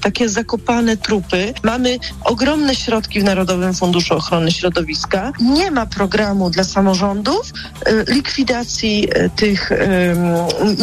takie zakopane trupy. Mamy ogromne środki w Narodowym Funduszu Ochrony Środowiska. Nie ma programu dla samorządów y, likwidacji y, tych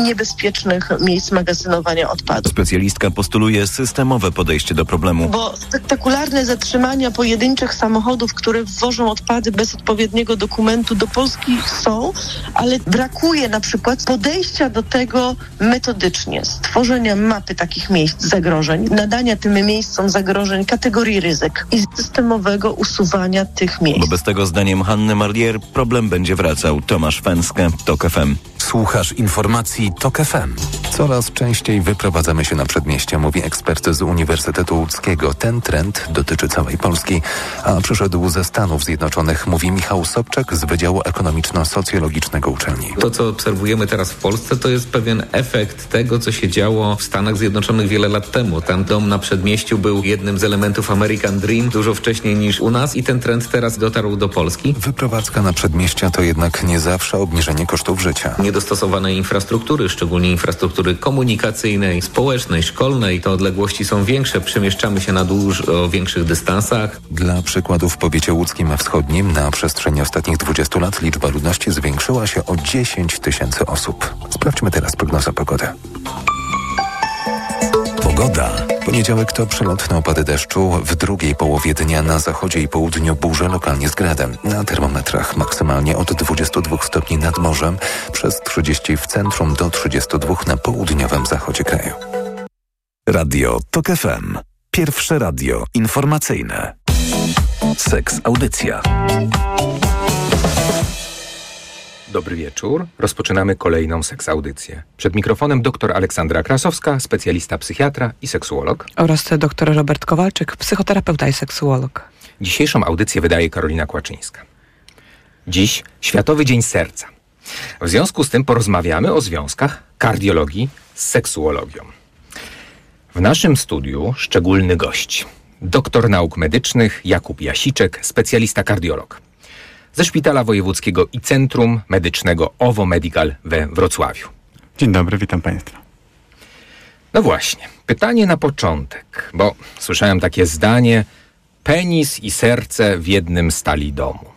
niebezpiecznych miejsc magazynowania odpadów. Specjalistka postuluje systemowe podejście do problemu. Bo spektakularne zatrzymania pojedynczych samochodów, które wwożą odpady bez odpowiedniego dokumentu do Polski są, ale brakuje na przykład podejścia do tego metodycznie, stworzenia mapy takich miejsc zagrożeń, nadania tym miejscom zagrożeń kategorii ryzyk i systemowego usuwania tych miejsc. Bo bez tego zdaniem Hanny Marlier problem będzie wracał. Tomasz Fęskę, TOK FM. Słuchasz informacji TOK FM. Coraz częściej wyprowadzamy się na przedmieście, mówi ekspert z Uniwersytetu Łódzkiego. Ten trend dotyczy całej Polski, a przyszedł ze Stanów Zjednoczonych, mówi Michał Sobczak z Wydziału Ekonomiczno-Socjologicznego uczelni. To, co obserwujemy teraz w Polsce, to jest pewien efekt tego, co się działo w Stanach Zjednoczonych wiele lat temu. Ten dom na przedmieściu był jednym z elementów American Dream dużo wcześniej niż u nas i ten trend teraz dotarł do Polski. Wyprowadzka na przedmieścia to jednak nie zawsze obniżenie kosztów życia. Niedostosowanej infrastruktury, szczególnie infrastruktury komunikacyjnej, społecznej, szkolnej, te odległości są większe, przemieszczamy się na dużo większych dystansach. Dla przykładu w powiecie łódzkim wschodnim na przestrzeni ostatnich 20 lat liczba ludności zwiększyła się o 10 tysięcy osób. Sprawdźmy teraz prognozę pogody. Pogoda. Poniedziałek to przelotne opady deszczu. W drugiej połowie dnia na zachodzie i południu burze lokalnie z gradem. Na termometrach maksymalnie od 22 stopni nad morzem, przez 30 w centrum do 32 na południowym zachodzie kraju. Radio TOK FM. Pierwsze radio informacyjne. Seks Audycja. Dobry wieczór. Rozpoczynamy kolejną seksaudycję. Przed mikrofonem dr Aleksandra Krasowska, specjalista psychiatra i seksuolog. Oraz dr Robert Kowalczyk, psychoterapeuta i seksuolog. Dzisiejszą audycję wydaje Karolina Kłaczyńska. Dziś Światowy Dzień Serca. W związku z tym porozmawiamy o związkach kardiologii z seksuologią. W naszym studiu szczególny gość. Doktor nauk medycznych Jakub Jasiczek, specjalista kardiolog ze Szpitala Wojewódzkiego i Centrum Medycznego OWO Medical we Wrocławiu. Dzień dobry, witam Państwa. No właśnie, pytanie na początek, bo słyszałem takie zdanie: penis i serce w jednym stali domu.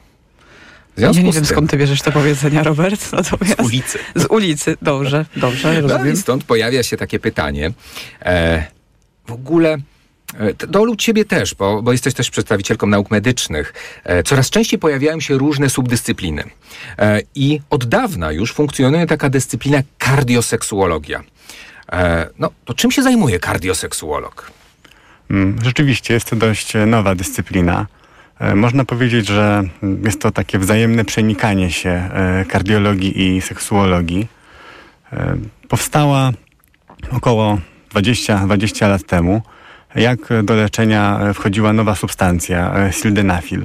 Ja nie wiem, skąd ty bierzesz te powiedzenia, Robert. Natomiast z ulicy. Z ulicy, dobrze, dobrze, rozumiem. No i stąd pojawia się takie pytanie. E, w ogóle E, do ciebie też, bo, bo jesteś też przedstawicielką nauk medycznych. E, coraz częściej pojawiają się różne subdyscypliny. E, I od dawna już funkcjonuje taka dyscyplina kardioseksuologia. No, to czym się zajmuje kardioseksuolog? Mm, rzeczywiście jest to dość nowa dyscyplina. Można powiedzieć, że jest to takie wzajemne przenikanie się kardiologii i seksuologii. Powstała około 20, 20 lat temu jak do leczenia wchodziła nowa substancja, e, sildenafil.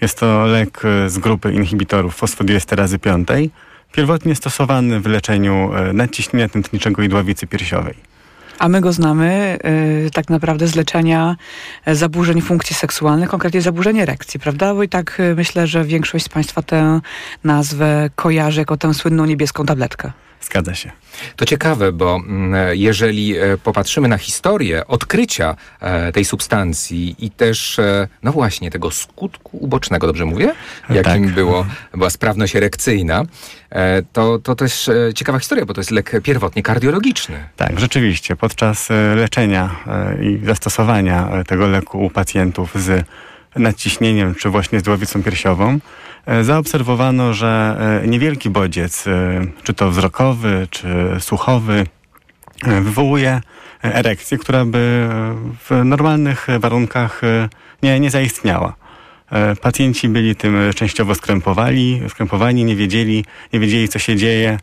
Jest to lek e, z grupy inhibitorów fosfodiesterazy piątej, pierwotnie stosowany w leczeniu e, nadciśnienia tętniczego i dławicy piersiowej. A my go znamy y, tak naprawdę z leczenia zaburzeń funkcji seksualnych, konkretnie zaburzeń erekcji, prawda? Bo i tak myślę, że większość z Państwa tę nazwę kojarzy jako tę słynną niebieską tabletkę. Zgadza się. To ciekawe, bo mm, jeżeli e, popatrzymy na historię odkrycia e, tej substancji i też, e, no właśnie, tego skutku ubocznego, dobrze mówię? Jakim tak. było, była sprawność erekcyjna, to, to też ciekawa historia, bo to jest lek pierwotnie kardiologiczny. Tak, rzeczywiście. Podczas leczenia i zastosowania tego leku u pacjentów z nadciśnieniem czy właśnie z dławicą piersiową, zaobserwowano, że e, niewielki bodziec, e, czy to wzrokowy, czy słuchowy, wywołuje erekcję, która by w normalnych warunkach nie, nie zaistniała. Pacjenci byli tym częściowo skrępowani, skrępowani, nie wiedzieli, nie wiedzieli co się dzieje.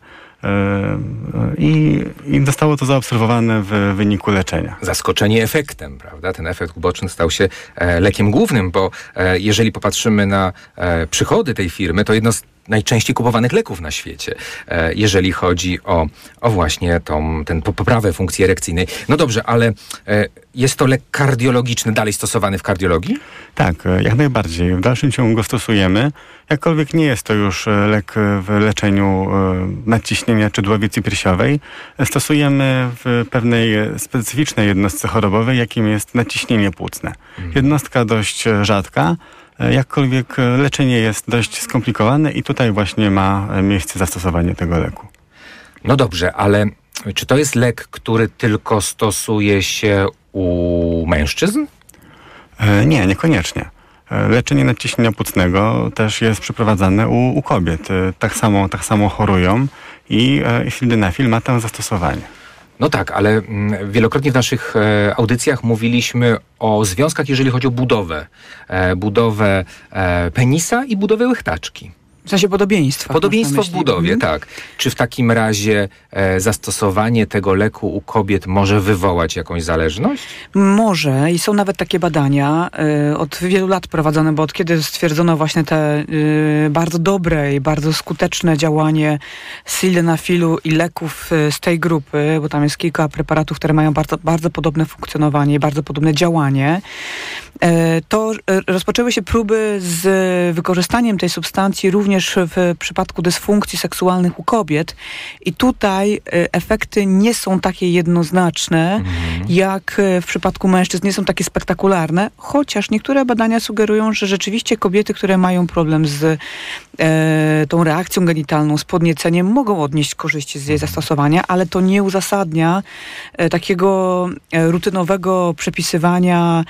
I, I zostało to zaobserwowane w wyniku leczenia. Zaskoczenie efektem, prawda? Ten efekt uboczny stał się e, lekiem głównym, bo e, jeżeli popatrzymy na e, przychody tej firmy, to jedno z najczęściej kupowanych leków na świecie, e, jeżeli chodzi o, o właśnie tą, ten poprawę funkcji erekcyjnej. No dobrze, ale e, jest to lek kardiologiczny dalej stosowany w kardiologii? Tak, e, jak najbardziej. W dalszym ciągu go stosujemy. Jakkolwiek nie jest to już lek w leczeniu nadciśnienia czy dławicy piersiowej, stosujemy w pewnej specyficznej jednostce chorobowej, jakim jest nadciśnienie płucne. Mhm. Jednostka dość rzadka, jakkolwiek e, leczenie jest dość skomplikowane i tutaj właśnie ma e, miejsce zastosowanie tego leku. No dobrze, ale czy to jest lek, który tylko stosuje się u mężczyzn? Nie, niekoniecznie. Leczenie nadciśnienia płucnego też jest przeprowadzane u, u kobiet. Tak samo, tak samo chorują i sildenafil ma tam zastosowanie. No tak, ale mm, wielokrotnie w naszych e, audycjach mówiliśmy o związkach, jeżeli chodzi o budowę. E, budowę e, penisa i budowę łechtaczki. W sensie podobieństwa. Podobieństwo w budowie, mhm. tak. Czy w takim razie e, zastosowanie tego leku u kobiet może wywołać jakąś zależność? Może i są nawet takie badania e, od wielu lat prowadzone, bo od kiedy stwierdzono właśnie te e, bardzo dobre i bardzo skuteczne działanie sildenafilu i leków e, z tej grupy, bo tam jest kilka preparatów, które mają bardzo, bardzo podobne funkcjonowanie i bardzo podobne działanie, to rozpoczęły się próby z wykorzystaniem tej substancji również również w przypadku dysfunkcji seksualnych u kobiet. I tutaj y, efekty nie są takie jednoznaczne, mhm. jak y, w przypadku mężczyzn, nie są takie spektakularne, chociaż niektóre badania sugerują, że rzeczywiście kobiety, które mają problem z e, tą reakcją genitalną, z podnieceniem, mogą odnieść korzyści z jej mhm. zastosowania, ale to nie uzasadnia e, takiego e, rutynowego przepisywania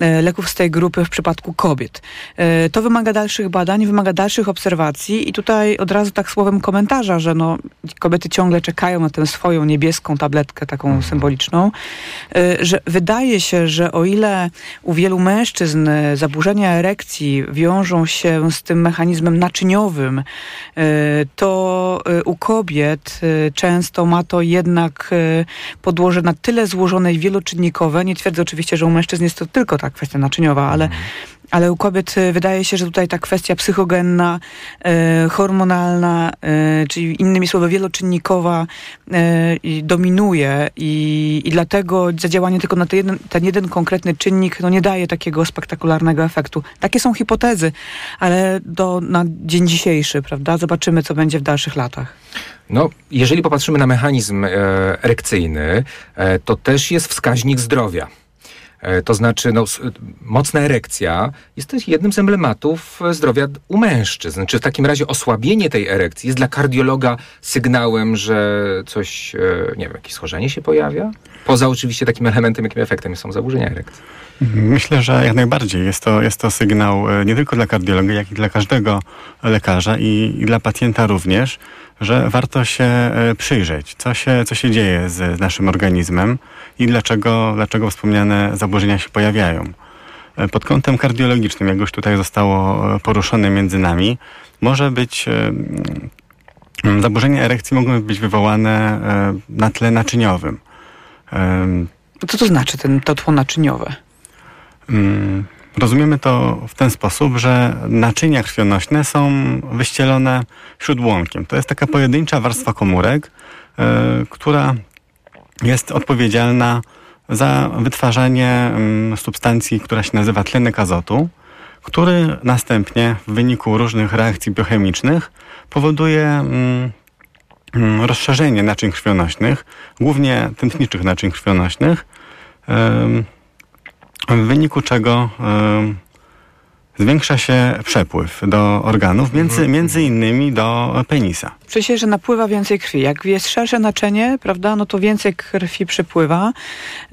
e, leków z tej grupy w przypadku kobiet. E, to wymaga dalszych badań, wymaga dalszych obserwacji i tutaj od razu tak słowem komentarza, że no, kobiety ciągle czekają na tę swoją niebieską tabletkę taką mhm. symboliczną, y, że wydaje się, że o ile u wielu mężczyzn zaburzenia erekcji wiążą się z tym mechanizmem naczyniowym, y, to y, u kobiet często ma to jednak podłoże na tyle złożone i wieloczynnikowe. Nie twierdzę oczywiście, że u mężczyzn jest to tylko ta kwestia naczyniowa, ale mhm ale u kobiet y, wydaje się, że tutaj ta kwestia psychogenna, e, hormonalna, e, czyli innymi słowy wieloczynnikowa e, dominuje i, i dlatego zadziałanie tylko na ten jeden, ten jeden konkretny czynnik no nie daje takiego spektakularnego efektu. Takie są hipotezy, ale do, na dzień dzisiejszy, prawda? Zobaczymy, co będzie w dalszych latach. No, jeżeli popatrzymy na mechanizm e, erekcyjny, e, to też jest wskaźnik zdrowia. E, to znaczy, no, mocna erekcja jest to jednym z emblematów zdrowia u mężczyzn. Czy w takim razie osłabienie tej erekcji jest dla kardiologa sygnałem, że coś, e, nie wiem, jakieś schorzenie się pojawia? Poza oczywiście takim elementem, jakim efektem są zaburzenia erekcji. Myślę, że jak najbardziej jest to, jest to sygnał e, nie tylko dla kardiologa, jak i dla każdego lekarza i, i dla pacjenta również, że warto się przyjrzeć, co się, co się dzieje z, naszym organizmem i dlaczego, dlaczego wspomniane zaburzenia się pojawiają. E, pod kątem kardiologicznym, jak już tutaj zostało e, poruszone między nami, może być e, mm, zaburzenia erekcji mogą być wywołane na tle naczyniowym. Co to znaczy ten, to tło naczyniowe? Rozumiemy to w ten sposób, że naczynia krwionośne są wyścielone śródłąkiem. To jest taka pojedyncza warstwa komórek, która jest odpowiedzialna za wytwarzanie mm, substancji, która się nazywa tlenek azotu, który następnie w wyniku różnych reakcji biochemicznych powoduje mm, mm, rozszerzenie naczyń krwionośnych, głównie tętniczych naczyń krwionośnych, w wyniku czego zwiększa się przepływ do organów, między, mhm. między innymi do penisa. Sensie, że napływa więcej krwi. Jak jest szersze naczynie, prawda, no to więcej krwi się.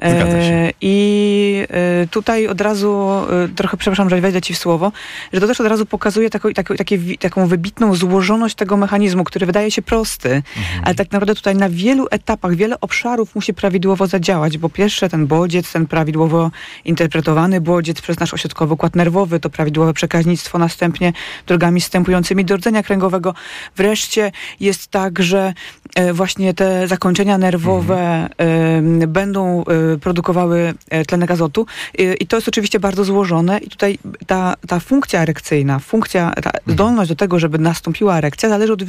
E, I e, tutaj od razu, e, trochę przepraszam, że wejdę ci w słowo, że to też od razu pokazuje taką, taką, takie, taką wybitną złożoność tego mechanizmu, który wydaje się prosty, mhm. ale tak naprawdę tutaj na wielu etapach, wiele obszarów musi prawidłowo zadziałać, bo pierwsze ten bodziec, ten prawidłowo interpretowany bodziec przez nasz ośrodkowy układ nerwowy, to prawidłowo nieprawidłowe przekaźnictwo, następnie drogami wstępującymi do rdzenia kręgowego. Wreszcie jest tak, że e, właśnie te zakończenia nerwowe mhm. będą produkowały tlenek azotu i to jest oczywiście bardzo złożone i tutaj ta, ta funkcja erekcyjna, funkcja, ta mhm. zdolność do tego, żeby nastąpiła erekcja zależy od,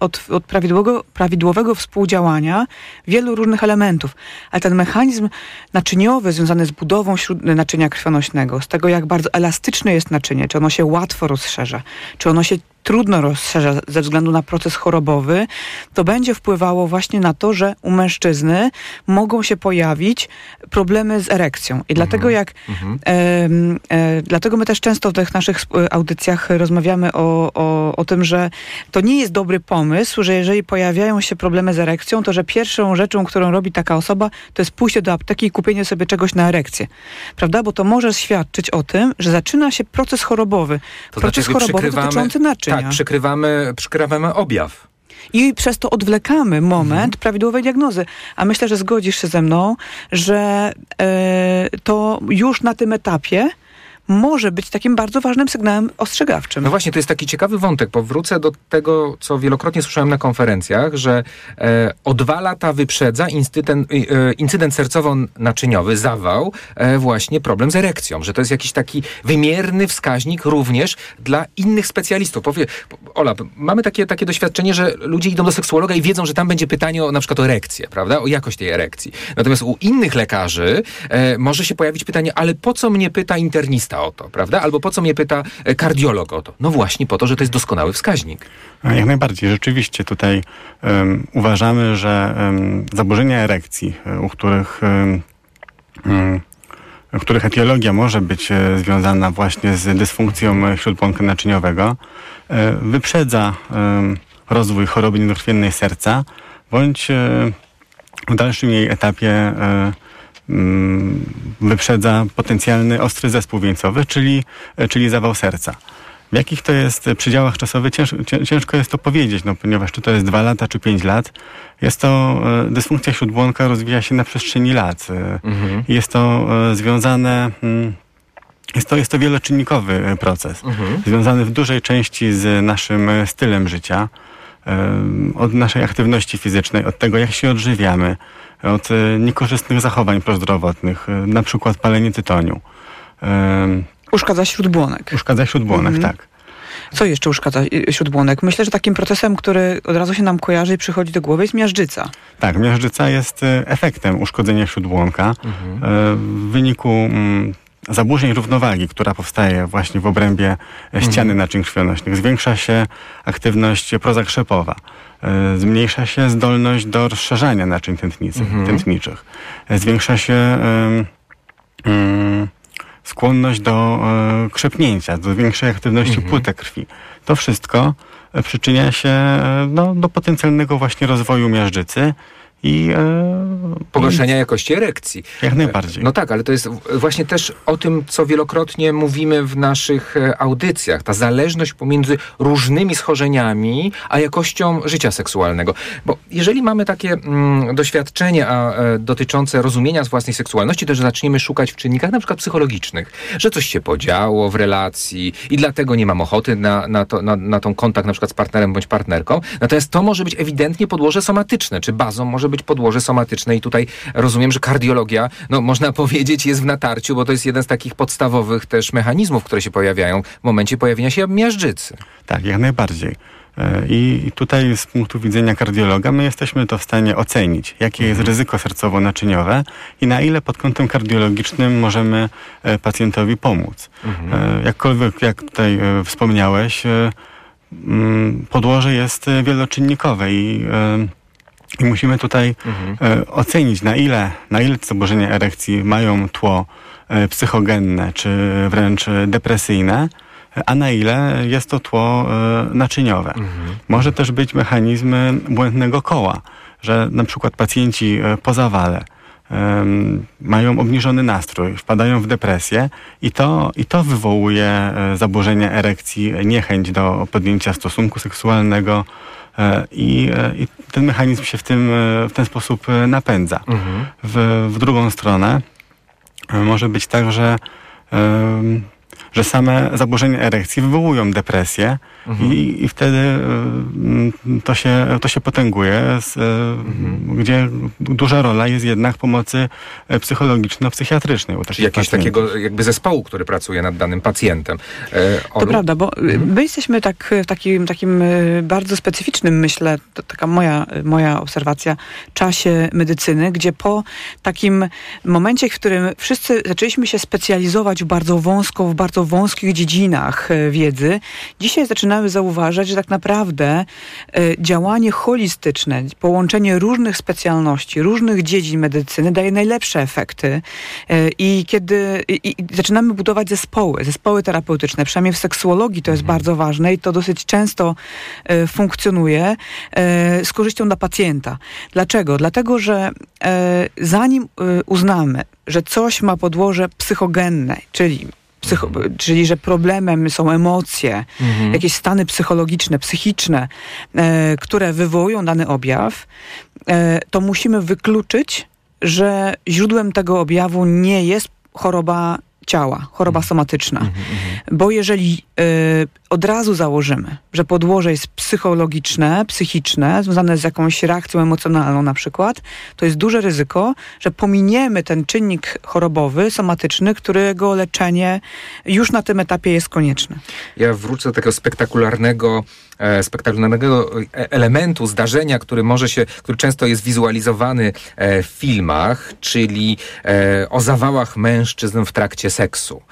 od, od prawidłowego, prawidłowego współdziałania wielu różnych elementów. Ale ten mechanizm naczyniowy związany z budową naczynia krwionośnego, z tego jak bardzo elastyczne jest naczynie, czy ono się łatwo rozszerza, czy ono się trudno rozszerza ze względu na proces chorobowy, to będzie wpływało właśnie na to, że u mężczyzny mogą się pojawić problemy z erekcją. I mhm. dlatego jak mhm. e, e, dlatego my też często w tych naszych audycjach rozmawiamy o, o, o tym, że to nie jest dobry pomysł, że jeżeli pojawiają się problemy z erekcją, to że pierwszą rzeczą, którą robi taka osoba, to jest pójście do apteki i kupienie sobie czegoś na erekcję. Prawda? Bo to może świadczyć o tym, że zaczyna się proces chorobowy. To proces znaczy, chorobowy dotyczący naczyń. Tak, przykrywamy, przykrywamy objaw. I przez to odwlekamy moment mhm. prawidłowej diagnozy. A myślę, że zgodzisz się ze mną, że e, to już na tym etapie może być takim bardzo ważnym sygnałem ostrzegawczym. No właśnie, to jest taki ciekawy wątek. Powrócę do tego, co wielokrotnie słyszałem na konferencjach, że e, o dwa lata wyprzedza incydent, e, incydent sercowo-naczyniowy, zawał, e, właśnie problem z erekcją, że to jest jakiś taki wymierny wskaźnik również dla innych specjalistów. Powie, Ola, mamy takie, takie doświadczenie, że ludzie idą do seksuologa i wiedzą, że tam będzie pytanie o na przykład o erekcję, prawda? O jakość tej erekcji. Natomiast u innych lekarzy e, może się pojawić pytanie, ale po co mnie pyta internista o to, prawda? Albo po co mnie pyta e, kardiolog o to? No właśnie po to, że to jest doskonały wskaźnik. Jak najbardziej. Rzeczywiście tutaj um, uważamy, że um, zaburzenia erekcji, e, u których um, których etiologia może być e, związana właśnie z dysfunkcją śródbłąka naczyniowego, wyprzedza rozwój choroby niedokrwiennej serca, bądź w dalszym jej etapie wyprzedza potencjalny ostry zespół wieńcowy, czyli, czyli zawał serca. W jakich to jest przedziałach czasowych ciężko, jest to powiedzieć, no, ponieważ czy to jest 2 lata, czy 5 lat. Jest to e, dysfunkcja śródbłąka rozwija się na przestrzeni lat. E, mhm. Jest to e, związane mm, jest to, jest to wieloczynnikowy proces, mhm. związany w dużej części z naszym stylem życia, od naszej aktywności fizycznej, od tego, jak się odżywiamy, od e, niekorzystnych zachowań prozdrowotnych, e, na przykład palenie tytoniu. Uszkadza śródbłonek. Uszkadza śródbłonek, mhm. tak. Co jeszcze uszkadza e, śródbłonek? Myślę, że takim procesem, który od razu się nam kojarzy i przychodzi do głowy jest miażdżyca. Tak, miażdżyca jest efektem uszkodzenia śródbłonka. Mhm. W wyniku mm, zaburzeń równowagi, która powstaje właśnie w obrębie ściany mhm. naczyń krwionośnych. Zwiększa się aktywność prozakrzepowa. E, zmniejsza się zdolność do rozszerzania naczyń mhm. tętniczych. E, zwiększa się um, skłonność do um, krzepnięcia, do większej aktywności mhm. płytek krwi. To wszystko przyczynia się no, do potencjalnego właśnie rozwoju miażdżycy i e, pogorszenia i... jakości erekcji. Jak najbardziej. No tak, ale to jest właśnie też o tym, co wielokrotnie mówimy w naszych e, audycjach. Ta zależność pomiędzy różnymi schorzeniami, a jakością życia seksualnego. Bo jeżeli mamy takie mm, doświadczenie a, e, dotyczące rozumienia z własnej seksualności, to że zaczniemy szukać w czynnikach na przykład psychologicznych, że coś się podziało w relacji i dlatego nie mam ochoty na, na, to, na, na tą kontakt na przykład z partnerem bądź partnerką. Natomiast to może być ewidentnie podłoże somatyczne, czy bazą może być podłoże somatyczne i tutaj rozumiem, że kardiologia, no można powiedzieć, jest w natarciu, bo to jest jeden z takich podstawowych też mechanizmów, które się pojawiają w momencie pojawienia się miażdżycy. Tak, jak najbardziej. E, I tutaj z punktu widzenia kardiologa my jesteśmy to w stanie ocenić, jakie jest mhm. ryzyko sercowo-naczyniowe i na ile pod kątem kardiologicznym możemy e, pacjentowi pomóc. Mhm. E, jakkolwiek, jak tutaj wspomniałeś, mm, podłoże jest wieloczynnikowe i i musimy tutaj mhm. e, ocenić, na ile, na ile te zaburzenia erekcji mają tło e, psychogenne, czy wręcz depresyjne, a na ile jest to tło e, naczyniowe. Mhm. Może też być mechanizm błędnego koła, że na przykład pacjenci po zawale mają obniżony nastrój, wpadają w depresję i to, i to wywołuje e, zaburzenia erekcji, niechęć do podjęcia stosunku seksualnego, E, I, e, I, ten mechanizm się w, tym, w ten sposób napędza. Mhm. W, w drugą stronę może być tak, że że same zaburzenia erekcji wywołują depresję mhm. i, i, wtedy y, to się, to się potęguje, z, mhm. gdzie duża rola jest jednak pomocy psychologiczno-psychiatrycznej. U Czyli jakiegoś takiego jakby zespołu, który pracuje nad danym pacjentem. E, to prawda, bo mhm. my jesteśmy tak w takim, takim bardzo specyficznym, myślę, to taka moja, moja obserwacja, czasie medycyny, gdzie po takim momencie, w którym wszyscy zaczęliśmy się specjalizować bardzo wąsko, w bardzo wąskich dziedzinach e, wiedzy, dzisiaj zaczynamy zauważać, że tak naprawdę e, działanie holistyczne, połączenie różnych specjalności, różnych dziedzin medycyny daje najlepsze efekty. E, I kiedy i, i zaczynamy budować zespoły, zespoły terapeutyczne, przynajmniej w seksuologii to jest mhm. bardzo ważne i to dosyć często funkcjonuje z korzyścią dla pacjenta. Dlaczego? Dlatego, że zanim uznamy, że coś ma podłoże psychogenne, czyli Psycho, czyli że problemem są emocje, mhm. jakieś stany psychologiczne, psychiczne, e, które wywołują dany objaw, e, to musimy wykluczyć, że źródłem tego objawu nie jest choroba ciała, choroba mhm. somatyczna. Mm -hmm. Bo jeżeli y, od razu założymy, że podłoże jest psychologiczne, psychiczne, związane z jakąś reakcją emocjonalną na przykład, to jest duże ryzyko, że pominiemy ten czynnik chorobowy, somatyczny, którego leczenie już na tym etapie jest konieczne. Ja wrócę do takiego spektakularnego spektakularnego e, elementu, zdarzenia, który może się, który często jest wizualizowany e, w filmach, czyli o zawałach mężczyzn w trakcie seksu.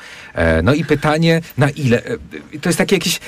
No i pytanie, na ile, to jest takie jakieś,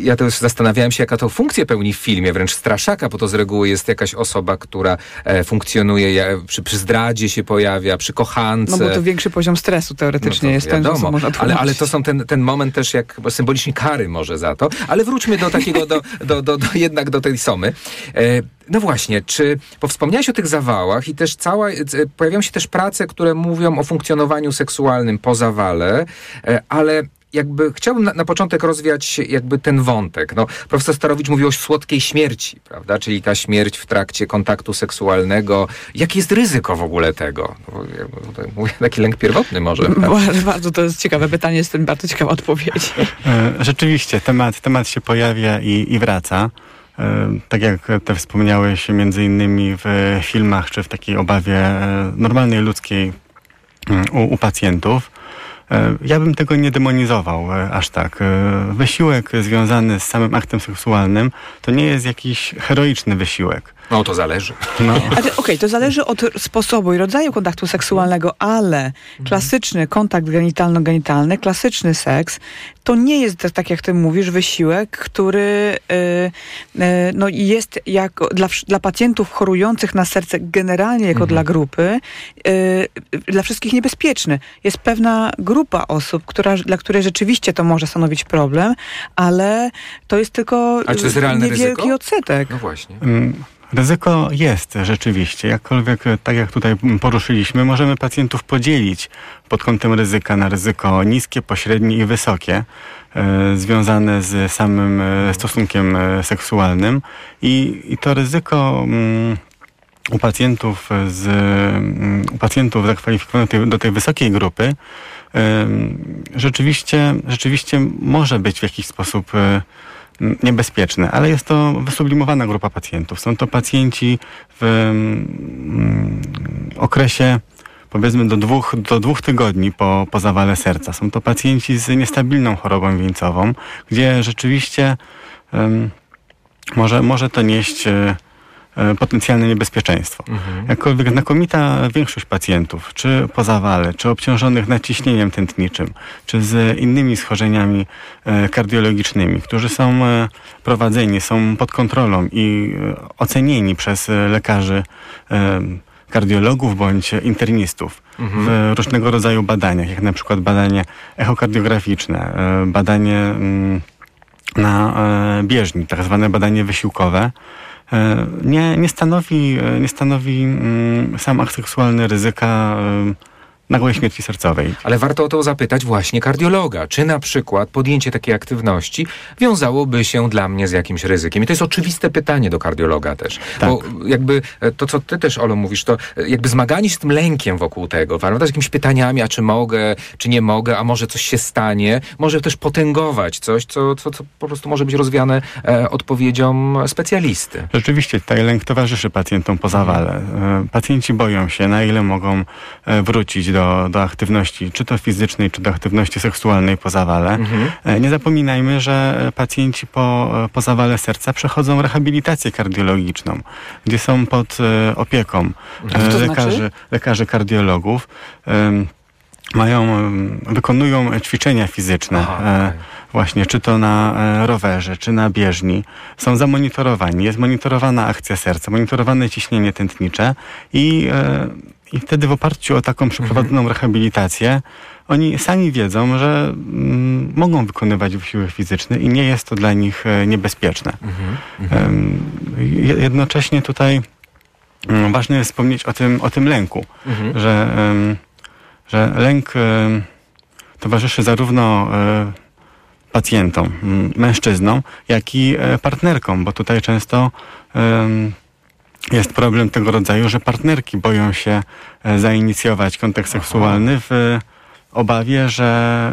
ja też zastanawiałem się, jaka to funkcję pełni w filmie, wręcz straszaka, bo to z reguły jest jakaś osoba, która funkcjonuje, przy, przy zdradzie się pojawia, przy kochance. No bo to większy poziom stresu teoretycznie no jest wiadomo, ten, można ale, ale to są ten, ten moment też jak symbolicznie kary może za to, ale wróćmy do takiego, do, do, do, do, jednak do tej Somy. E, no właśnie, czy, bo wspomniałeś o tych zawałach i też cała, e, pojawiają się też prace, które mówią o funkcjonowaniu seksualnym po zawale, e, ale jakby chciałbym na, na, początek rozwiać jakby ten wątek. No, profesor Starowicz mówił o słodkiej śmierci, prawda? Czyli ta śmierć w trakcie kontaktu seksualnego. Jakie jest ryzyko w ogóle tego? No, ja mówię taki lęk pierwotny może. Bardzo, bardzo to jest ciekawe pytanie, jestem bardzo ciekawa odpowiedzi. E, rzeczywiście, temat, temat się pojawia i, i wraca. E, tak jak te wspomniałeś między innymi w filmach, czy w takiej obawie e, normalnej ludzkiej mm, u, u pacjentów. E, ja bym tego nie demonizował e, aż tak. E, wysiłek związany z samym aktem seksualnym to nie jest jakiś heroiczny wysiłek. No to zależy. No. Okej, okay, to zależy od sposobu i rodzaju kontaktu seksualnego, ale klasyczny kontakt genitalno-genitalny, klasyczny seks, to nie jest tak, jak ty mówisz, wysiłek, który yy, yy, no jest jako, dla, dla pacjentów chorujących na serce generalnie jako mhm. dla grupy, yy, dla wszystkich niebezpieczny. Jest pewna grupa osób, która, dla której rzeczywiście to może stanowić problem, ale to jest tylko A czy to jest realne niewielki ryzyko? odsetek. No właśnie. Mm. Ryzyko jest rzeczywiście, jakkolwiek tak jak tutaj poruszyliśmy, możemy pacjentów podzielić pod kątem ryzyka na ryzyko niskie, pośrednie i wysokie, e, związane z samym e, stosunkiem e, seksualnym. I, i to ryzyko mm, u pacjentów, z, mm, u pacjentów zakwalifikowanych do tej, do tej wysokiej grupy rzeczywiście, rzeczywiście może być w jakiś sposób niebezpieczne, ale jest to wysublimowana grupa pacjentów. Są to pacjenci w mm, okresie powiedzmy do dwóch, do dwóch tygodni po, po zawale serca. Są to pacjenci z niestabilną chorobą wieńcową, gdzie rzeczywiście um, może, może to nieść e, potencjalne niebezpieczeństwo. Mhm. Jakkolwiek znakomita większość pacjentów, czy po zawale, czy obciążonych nadciśnieniem tętniczym, czy z innymi schorzeniami e, kardiologicznymi, którzy są e, prowadzeni, są pod kontrolą i ocenieni przez lekarzy kardiologów bądź internistów mhm. w różnego rodzaju badaniach, jak na przykład badanie echokardiograficzne, badanie mm, na bieżni, tak zwane badanie wysiłkowe, E, nie, nie stanowi, e, nie stanowi mm, sam akt seksualny ryzyka nagłej śmierci sercowej. Ale warto o to zapytać właśnie kardiologa. Czy na przykład podjęcie takiej aktywności wiązałoby się dla mnie z jakimś ryzykiem? I to jest oczywiste pytanie do kardiologa też. Tak. Bo jakby e, to, co ty też, Olo, mówisz, to e, jakby zmaganie się z tym lękiem wokół tego, prawda? Z jakimiś pytaniami, a czy mogę, czy nie mogę, a może coś się stanie, może też potęgować coś, co, co, co po prostu może być rozwiane e, odpowiedzią specjalisty. Rzeczywiście tutaj lęk towarzyszy pacjentom po zawale. E, Pacjenci boją się, na ile mogą wrócić do, do aktywności, czy to fizycznej, czy do aktywności seksualnej po zawale. E, Nie zapominajmy, że pacjenci po, e, po zawale serca przechodzą rehabilitację kardiologiczną, gdzie są pod e, opieką to znaczy? lekarzy, lekarzy kardiologów. Mają, wykonują ćwiczenia fizyczne. Aha, właśnie, czy to na rowerze, czy na bieżni, są zamonitorowani. Jest monitorowana akcja serca, monitorowane ciśnienie tętnicze i, i wtedy w oparciu o taką przeprowadzoną rehabilitację oni sami wiedzą, że mm, mogą wykonywać wysiłek fizyczny i nie jest to dla nich e, niebezpieczne. Je- jednocześnie tutaj mm, ważne jest wspomnieć o tym, o tym lęku, że, em, że lęk em, towarzyszy zarówno e, pacjentom, mężczyznom, jak i e, partnerkom, bo tutaj często jest problem tego rodzaju, że partnerki boją się e, zainicjować kontakt seksualny w e, obawie, że,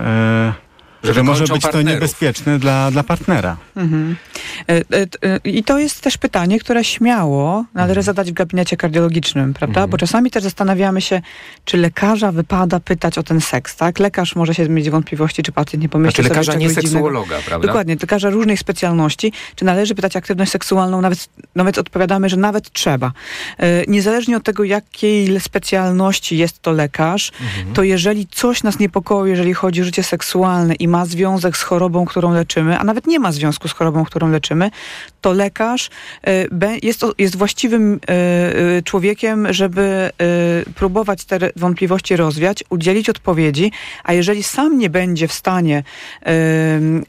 e, Że że może być to partnerów. niebezpieczne dla, dla partnera. Mhm. E, e, e, I to jest też pytanie, które śmiało należy zadać w gabinecie kardiologicznym, prawda? Bo czasami też zastanawiamy się, czy lekarza wypada pytać o ten seks, tak? Lekarz może się mieć wątpliwości, czy pacjent nie pomyśli Znaczy sobie lekarza, nie czegoś dziwnego. seksuologa, prawda? Dokładnie, lekarza różnej specjalności. Czy należy pytać aktywność seksualną? Nawet, nawet odpowiadamy, że nawet trzeba. Niezależnie od tego, jakiej specjalności jest to lekarz, to jeżeli coś nas niepokoi, jeżeli chodzi o życie seksualne i ma związek z chorobą, którą leczymy, a nawet nie ma związku z chorobą, którą leczymy, to lekarz be- jest, jest właściwym e, e, człowiekiem, żeby próbować te wątpliwości rozwiać, udzielić odpowiedzi, a jeżeli sam nie będzie w stanie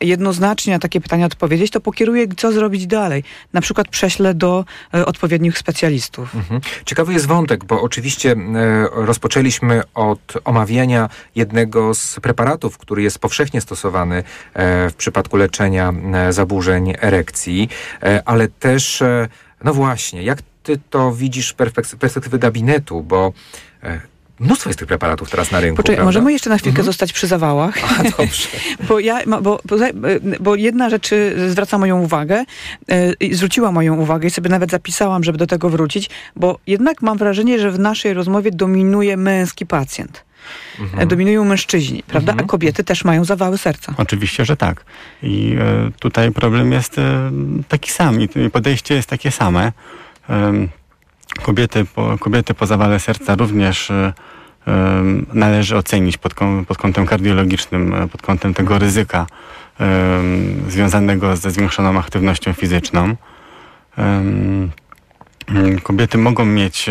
jednoznacznie na takie pytania odpowiedzieć, to pokieruje, co zrobić dalej. Na przykład prześle do odpowiednich specjalistów. Mhm. Ciekawy jest wątek, bo oczywiście rozpoczęliśmy od omawiania jednego z preparatów, który jest powszechnie stosowany e, w przypadku leczenia e, zaburzeń erekcji, e, ale też, e, no właśnie, jak ty to widzisz z perspek- perspektywy gabinetu, bo e, mnóstwo jest tych preparatów teraz na rynku, Poczekaj, możemy jeszcze na chwilkę zostać przy zawałach? A, dobrze. Bo, ja, bo, bo, jedna rzecz y, zwraca moją uwagę, i zwróciła moją uwagę i sobie nawet zapisałam, żeby do tego wrócić, bo jednak mam wrażenie, że w naszej rozmowie dominuje męski pacjent. E, Dominują mężczyźni, prawda? A kobiety też mają zawały serca. Oczywiście, że tak. I e, tutaj problem jest e, taki sam i podejście jest takie same. Kobiety, po, kobiety po zawale serca również należy ocenić pod, pod kątem kardiologicznym, pod kątem tego ryzyka związanego ze zwiększoną aktywnością fizyczną. Kobiety mogą mieć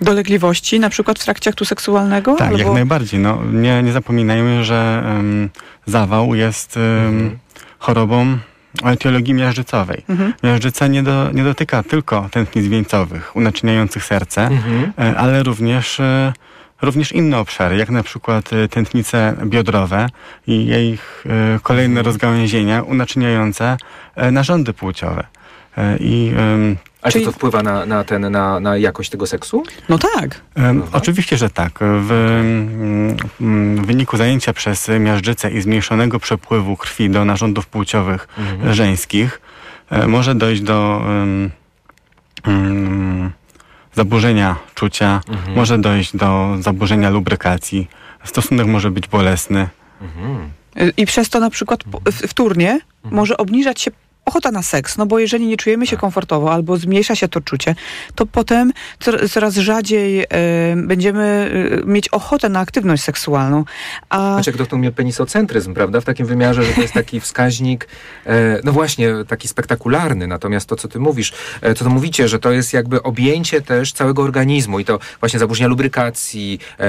Dolegliwości, na przykład w trakcie aktu seksualnego? Tak, jak albo... najbardziej. No, nie, nie zapominajmy, że em, zawał jest em, chorobą o etiologii miażdżycowej. Mhm. Miażdżyca nie, do, nie dotyka tylko tętnic wieńcowych, unaczyniających serce, Mhm. e, ale również, e, również inne obszary, jak na przykład e, tętnice biodrowe i jej e, kolejne rozgałęzienia unaczyniające narządy płciowe. E, I A Czyli- czy to wpływa na, na, ten, na, na jakość tego seksu? No tak. Em, Oczywiście, że tak. W, w wyniku zajęcia przez miażdżycę i zmniejszonego przepływu krwi do narządów płciowych żeńskich e, może dojść do em, mm, zaburzenia czucia, może dojść do zaburzenia lubrykacji. Stosunek może być bolesny. Y, I przez to na przykład wtórnie może obniżać się ochota na seks, no bo jeżeli nie czujemy się komfortowo albo zmniejsza się to czucie, to potem cor- coraz rzadziej e, będziemy e, mieć ochotę na aktywność seksualną. A Znaczy, jak to mnie penisocentryzm, prawda? W takim wymiarze, że to jest taki wskaźnik, e, no właśnie, taki spektakularny. Natomiast to, co ty mówisz, e, co to mówicie, że to jest jakby objęcie też całego organizmu i to właśnie zaburzenia lubrykacji, e,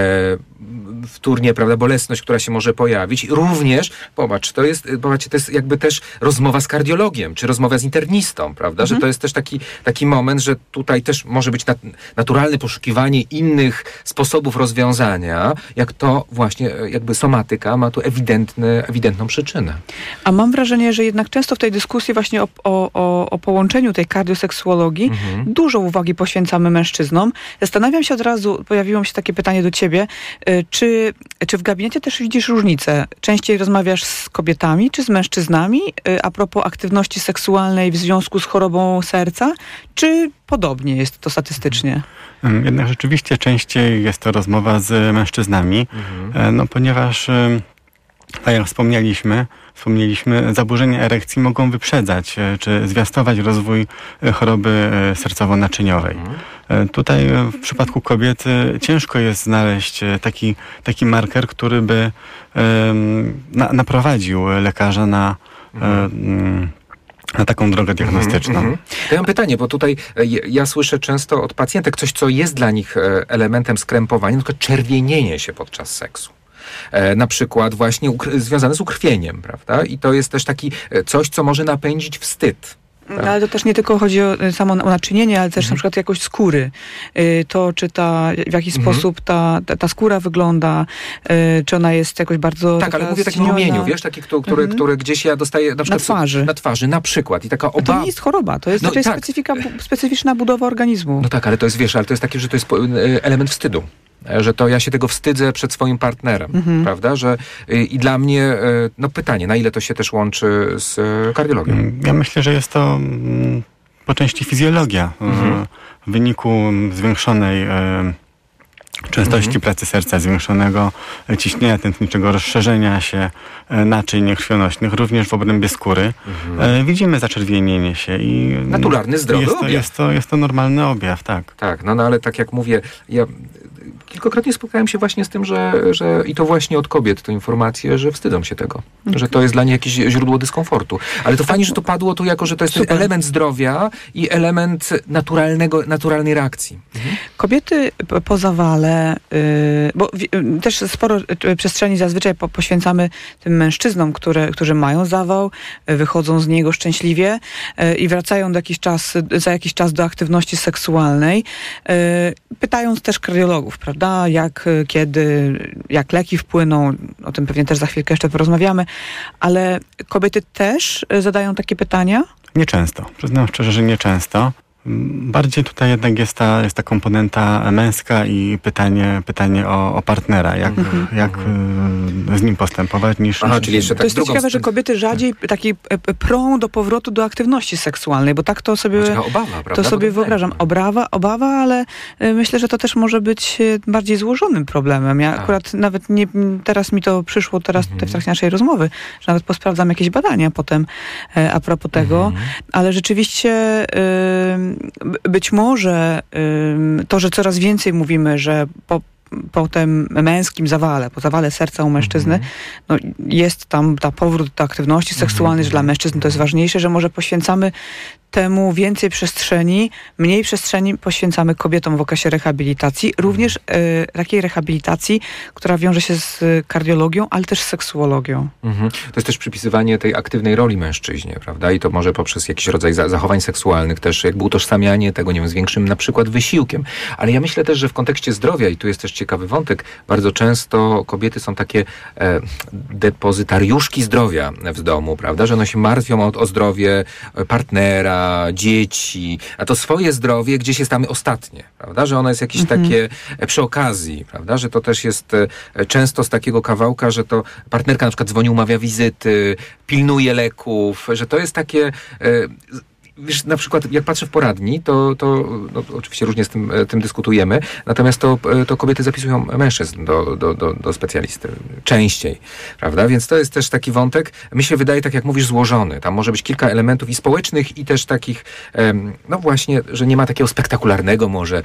wtórnie, prawda, bolesność, która się może pojawić. I również, popatrz, to jest, popatrzcie, to jest jakby też rozmowa z kardiologiem, kardiologiem, czy rozmawia z internistą, prawda? Że to jest też taki, taki moment, że tutaj też może być nat naturalne poszukiwanie innych sposobów rozwiązania, jak to właśnie e, jakby somatyka ma tu ewidentny, ewidentną przyczynę. A mam wrażenie, że jednak często w tej dyskusji właśnie o, o, o, o połączeniu tej kardioseksuologii Mhm. dużo uwagi poświęcamy mężczyznom. Zastanawiam się od razu, pojawiło mi się takie pytanie do ciebie, y, czy, czy w gabinecie też widzisz różnicę? Częściej rozmawiasz z kobietami czy z mężczyznami y, a propos aktywności seksualnej w związku z chorobą serca, czy podobnie jest to statystycznie? Ym, Jednak rzeczywiście częściej jest to rozmowa z mężczyznami, e, no ponieważ, tak jak wspomnieliśmy, wspomnieliśmy, zaburzenia erekcji mogą wyprzedzać e, czy zwiastować rozwój e, choroby sercowo-naczyniowej. E, Tutaj w przypadku kobiety ciężko jest znaleźć taki, taki marker, który by na, naprowadził lekarza na, mm, na taką drogę diagnostyczną. Mhm. To ja mam pytanie, bo tutaj e, ja, słyszę często od pacjentek coś, co jest dla nich e, elementem skrępowania, na przykład czerwienienie się podczas seksu. E, na przykład właśnie związane z ukrwieniem, prawda? I to jest też taki coś, co może napędzić wstyd. No, ale to też nie tylko chodzi o y, samo o naczynienie, ale też na przykład jakość skóry. Y, To, czy ta, w jaki sposób ta, ta, ta skóra wygląda, y, czy ona jest jakoś bardzo Tak, ale mówię o takim rumieniu, wiesz, takie, które, które, Mhm. które gdzieś ja dostaję na przykład twarzy. Na twarzy, na przykład. I taka A to nie jest choroba, to jest No raczej tak. specyfika, specyficzna budowa organizmu. No tak, ale to jest, wiesz, ale to jest takie, że to jest element wstydu. Że to ja się tego wstydzę przed swoim partnerem, Mhm. prawda? Że y, i dla mnie, e, no pytanie, na ile to się też łączy z e, kardiologią? Mm, Ja myślę, że jest to mm, po części fizjologia. Mhm. W wyniku zwiększonej częstości Mhm. pracy serca, zwiększonego ciśnienia tętniczego, rozszerzenia się naczyń krwionośnych, również w obrębie skóry, e, widzimy zaczerwienienie się. i mm, Naturalny, zdrowy jest to, objaw. jest, to, jest to normalny objaw, tak. Tak, no, no ale tak jak mówię, ja kilkakrotnie spotkałem się właśnie z tym, że, że i to właśnie od kobiet to informacje, że wstydzą się tego, że to jest dla nich jakieś źródło dyskomfortu. Ale to fajnie, że to padło tu jako, że to jest ten Super. element zdrowia i element naturalnego, naturalnej reakcji. Kobiety p- po zawale, y, bo y, też sporo y, przestrzeni zazwyczaj po, poświęcamy tym mężczyznom, które, którzy mają zawał, wychodzą z niego szczęśliwie i wracają do jakiś czas, za jakiś czas do aktywności seksualnej, pytając też kardiologów, prawda, jak, y, kiedy, jak leki wpłyną, o tym pewnie też za chwilkę jeszcze porozmawiamy, ale kobiety też y, zadają takie pytania? Nieczęsto. Przyznam szczerze, że nieczęsto. Bardziej tutaj jednak jest ta, jest ta komponenta męska i pytanie, pytanie o, o partnera, jak, jak y, z nim postępować, niż... Aha, czyli jeszcze To tak jest to drugą ciekawe, że kobiety rzadziej taki e, e, prą do powrotu do aktywności seksualnej, bo tak to sobie, Taka obawa, prawda? to sobie wyobrażam. Obrawa, obawa, ale e, myślę, że to też może być e, bardziej złożonym problemem. Ja Tak. akurat nawet nie, teraz mi to przyszło teraz Mhm. tutaj w trakcie naszej rozmowy, że nawet posprawdzam jakieś badania potem e, a propos tego, Mhm. ale rzeczywiście e, b- być może to, że coraz więcej mówimy, że po po tym męskim zawale, po zawale serca u mężczyzny, Mhm. no, jest tam ta powrót do aktywności seksualnej, że dla mężczyzn to jest ważniejsze, że może poświęcamy temu więcej przestrzeni, mniej przestrzeni poświęcamy kobietom w okresie rehabilitacji, również e, takiej rehabilitacji, która wiąże się z kardiologią, ale też z seksuologią. Mhm. To jest też przypisywanie tej aktywnej roli mężczyźnie, prawda? I to może poprzez jakiś rodzaj za- zachowań seksualnych też jakby utożsamianie tego, nie wiem, z większym na przykład wysiłkiem. Ale ja myślę też, że w kontekście zdrowia, i tu jest też ciekawy wątek, bardzo często kobiety są takie e, depozytariuszki zdrowia w domu, prawda? Że one się martwią o, o zdrowie e, dzieci, a to swoje zdrowie gdzieś jest tam ostatnie, prawda? Że ono jest jakieś takie e, przy okazji, prawda? Że to też jest e, często z takiego kawałka, że to partnerka na przykład dzwoni, umawia wizyty, pilnuje leków, że to jest takie... Wiesz, na przykład jak patrzę w poradni, to, to no, oczywiście różnie z tym, e, tym dyskutujemy, natomiast to, e, to kobiety zapisują mężczyzn do, do, do, do specjalisty częściej, prawda? Więc to jest też taki wątek, mi się wydaje, tak jak mówisz, złożony. Tam może być kilka elementów i społecznych, i też takich, no właśnie, że nie ma takiego spektakularnego może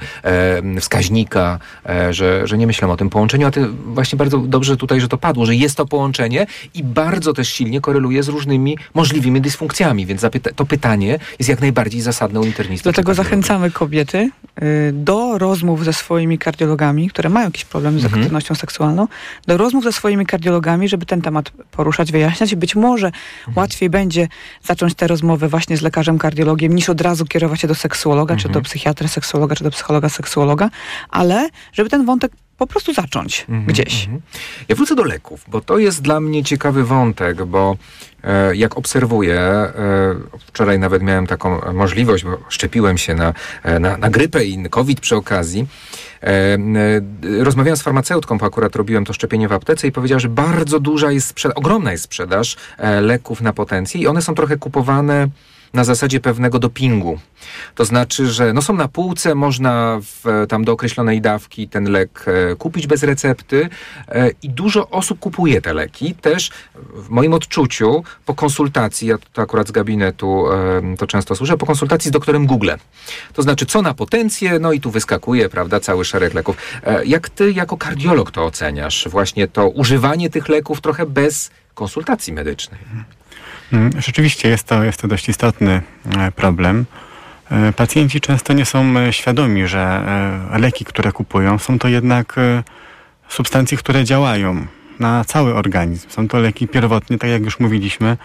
wskaźnika, e, że, że nie myślę o tym połączeniu, a ty właśnie bardzo dobrze tutaj, że to padło, że jest to połączenie i bardzo też silnie koreluje z różnymi możliwymi dysfunkcjami, więc to pytanie jest jest jak najbardziej zasadne u internistów. Dlatego zachęcamy kobiety y, do rozmów ze swoimi kardiologami, które mają jakiś problem z Mhm. aktywnością seksualną, do rozmów ze swoimi kardiologami, żeby ten temat poruszać, wyjaśniać i być może Mhm. łatwiej będzie zacząć te rozmowy właśnie z lekarzem kardiologiem, niż od razu kierować się do seksuologa, czy Mhm. do psychiatry, seksuologa, czy do psychologa, seksuologa, ale żeby ten wątek po prostu zacząć Mhm, gdzieś. mhm. Ja wrócę do leków, bo to jest dla mnie ciekawy wątek, bo e, jak obserwuję, e, wczoraj nawet miałem taką możliwość, bo szczepiłem się na, e, na, na grypę i COVID przy okazji. E, e, rozmawiałem z farmaceutką, bo akurat robiłem to szczepienie w aptece i powiedziała, że bardzo duża jest, sprzeda- ogromna jest sprzedaż e, leków na potencję i one są trochę kupowane na zasadzie pewnego dopingu. To znaczy, że no są na półce, można w, tam do określonej dawki ten lek e, kupić bez recepty e, i dużo osób kupuje te leki. Też w moim odczuciu po konsultacji, ja to akurat z gabinetu to często słyszę, po konsultacji z doktorem Google. To znaczy, co na potencję, no i tu wyskakuje, prawda, cały szereg leków. E, jak ty jako kardiolog to oceniasz? Właśnie to używanie tych leków trochę bez konsultacji medycznej. Mm, Rzeczywiście jest to, jest to dość istotny e, problem. E, Pacjenci często nie są e, świadomi, że leki, które kupują, są to jednak substancje, które działają na cały organizm. Są to leki pierwotnie, tak jak już mówiliśmy,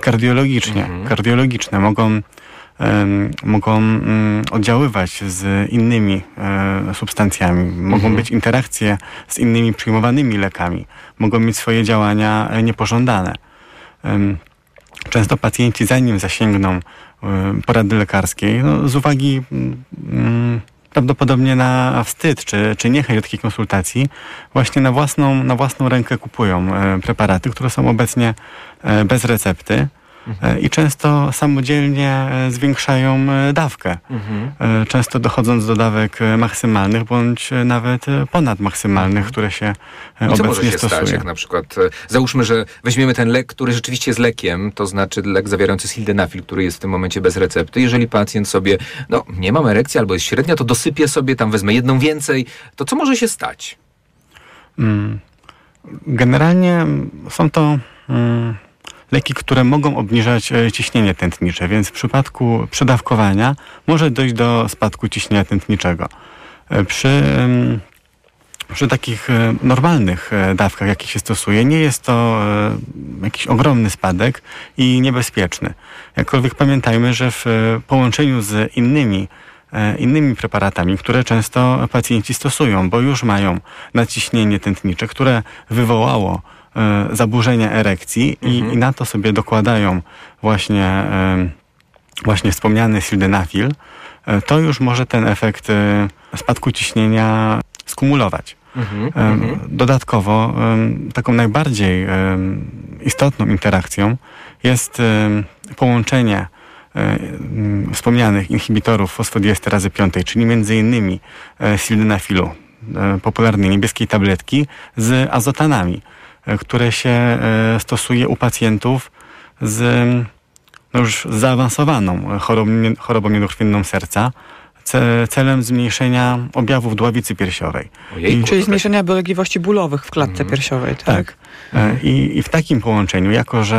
kardiologicznie. Mhm. Kardiologiczne mogą, mogą mm, oddziaływać z innymi substancjami. Mogą Mhm. być interakcje z innymi przyjmowanymi lekami. Mogą mieć swoje działania niepożądane. Często pacjenci, zanim zasięgną e, porady lekarskiej, no, z uwagi mm, mm, prawdopodobnie na wstyd czy, czy niechęć do takiej konsultacji, właśnie na własną, na własną rękę kupują e, preparaty, które są obecnie e, bez recepty e, i często samodzielnie e, zwiększają e, dawkę. Mhm. Często dochodząc do dawek maksymalnych bądź nawet e, ponadmaksymalnych, które się I co może obecnie się stosuje. stać, jak na przykład, załóżmy, że weźmiemy ten lek, który rzeczywiście jest lekiem, to znaczy lek zawierający sildenafil, który jest w tym momencie bez recepty. Jeżeli pacjent sobie, no, nie mam erekcji albo jest średnia, to dosypie sobie, tam wezmę jedną więcej, to co może się stać? Mm. Generalnie są to mm, leki, które mogą obniżać e, ciśnienie tętnicze, więc w przypadku przedawkowania może dojść do spadku ciśnienia tętniczego. E, Przy, em, przy takich e, normalnych dawkach, jakie się stosuje, nie jest to jakiś ogromny spadek i niebezpieczny. Jakkolwiek pamiętajmy, że w połączeniu z innymi innymi preparatami, które często pacjenci stosują, bo już mają nadciśnienie tętnicze, które wywołało e, zaburzenia erekcji i, i na to sobie dokładają właśnie, e, właśnie wspomniany sildenafil, e, to już może ten efekt e, spadku ciśnienia skumulować. Mhm, Em, Dodatkowo taką najbardziej istotną interakcją jest połączenie e, wspomnianych inhibitorów fosfodiesterazy piątej, czyli między innymi e, sildenafilu, e, popularnej niebieskiej tabletki, z azotanami, e, które się e, stosuje u pacjentów z no już zaawansowaną chorobą, niedokrwienną serca, ce- celem zmniejszenia objawów dławicy piersiowej. Ojejku, I- Czyli zmniejszenia bolegliwości bólowych w klatce Mhm. piersiowej, tak? Tak. E, I, I w takim połączeniu, jako że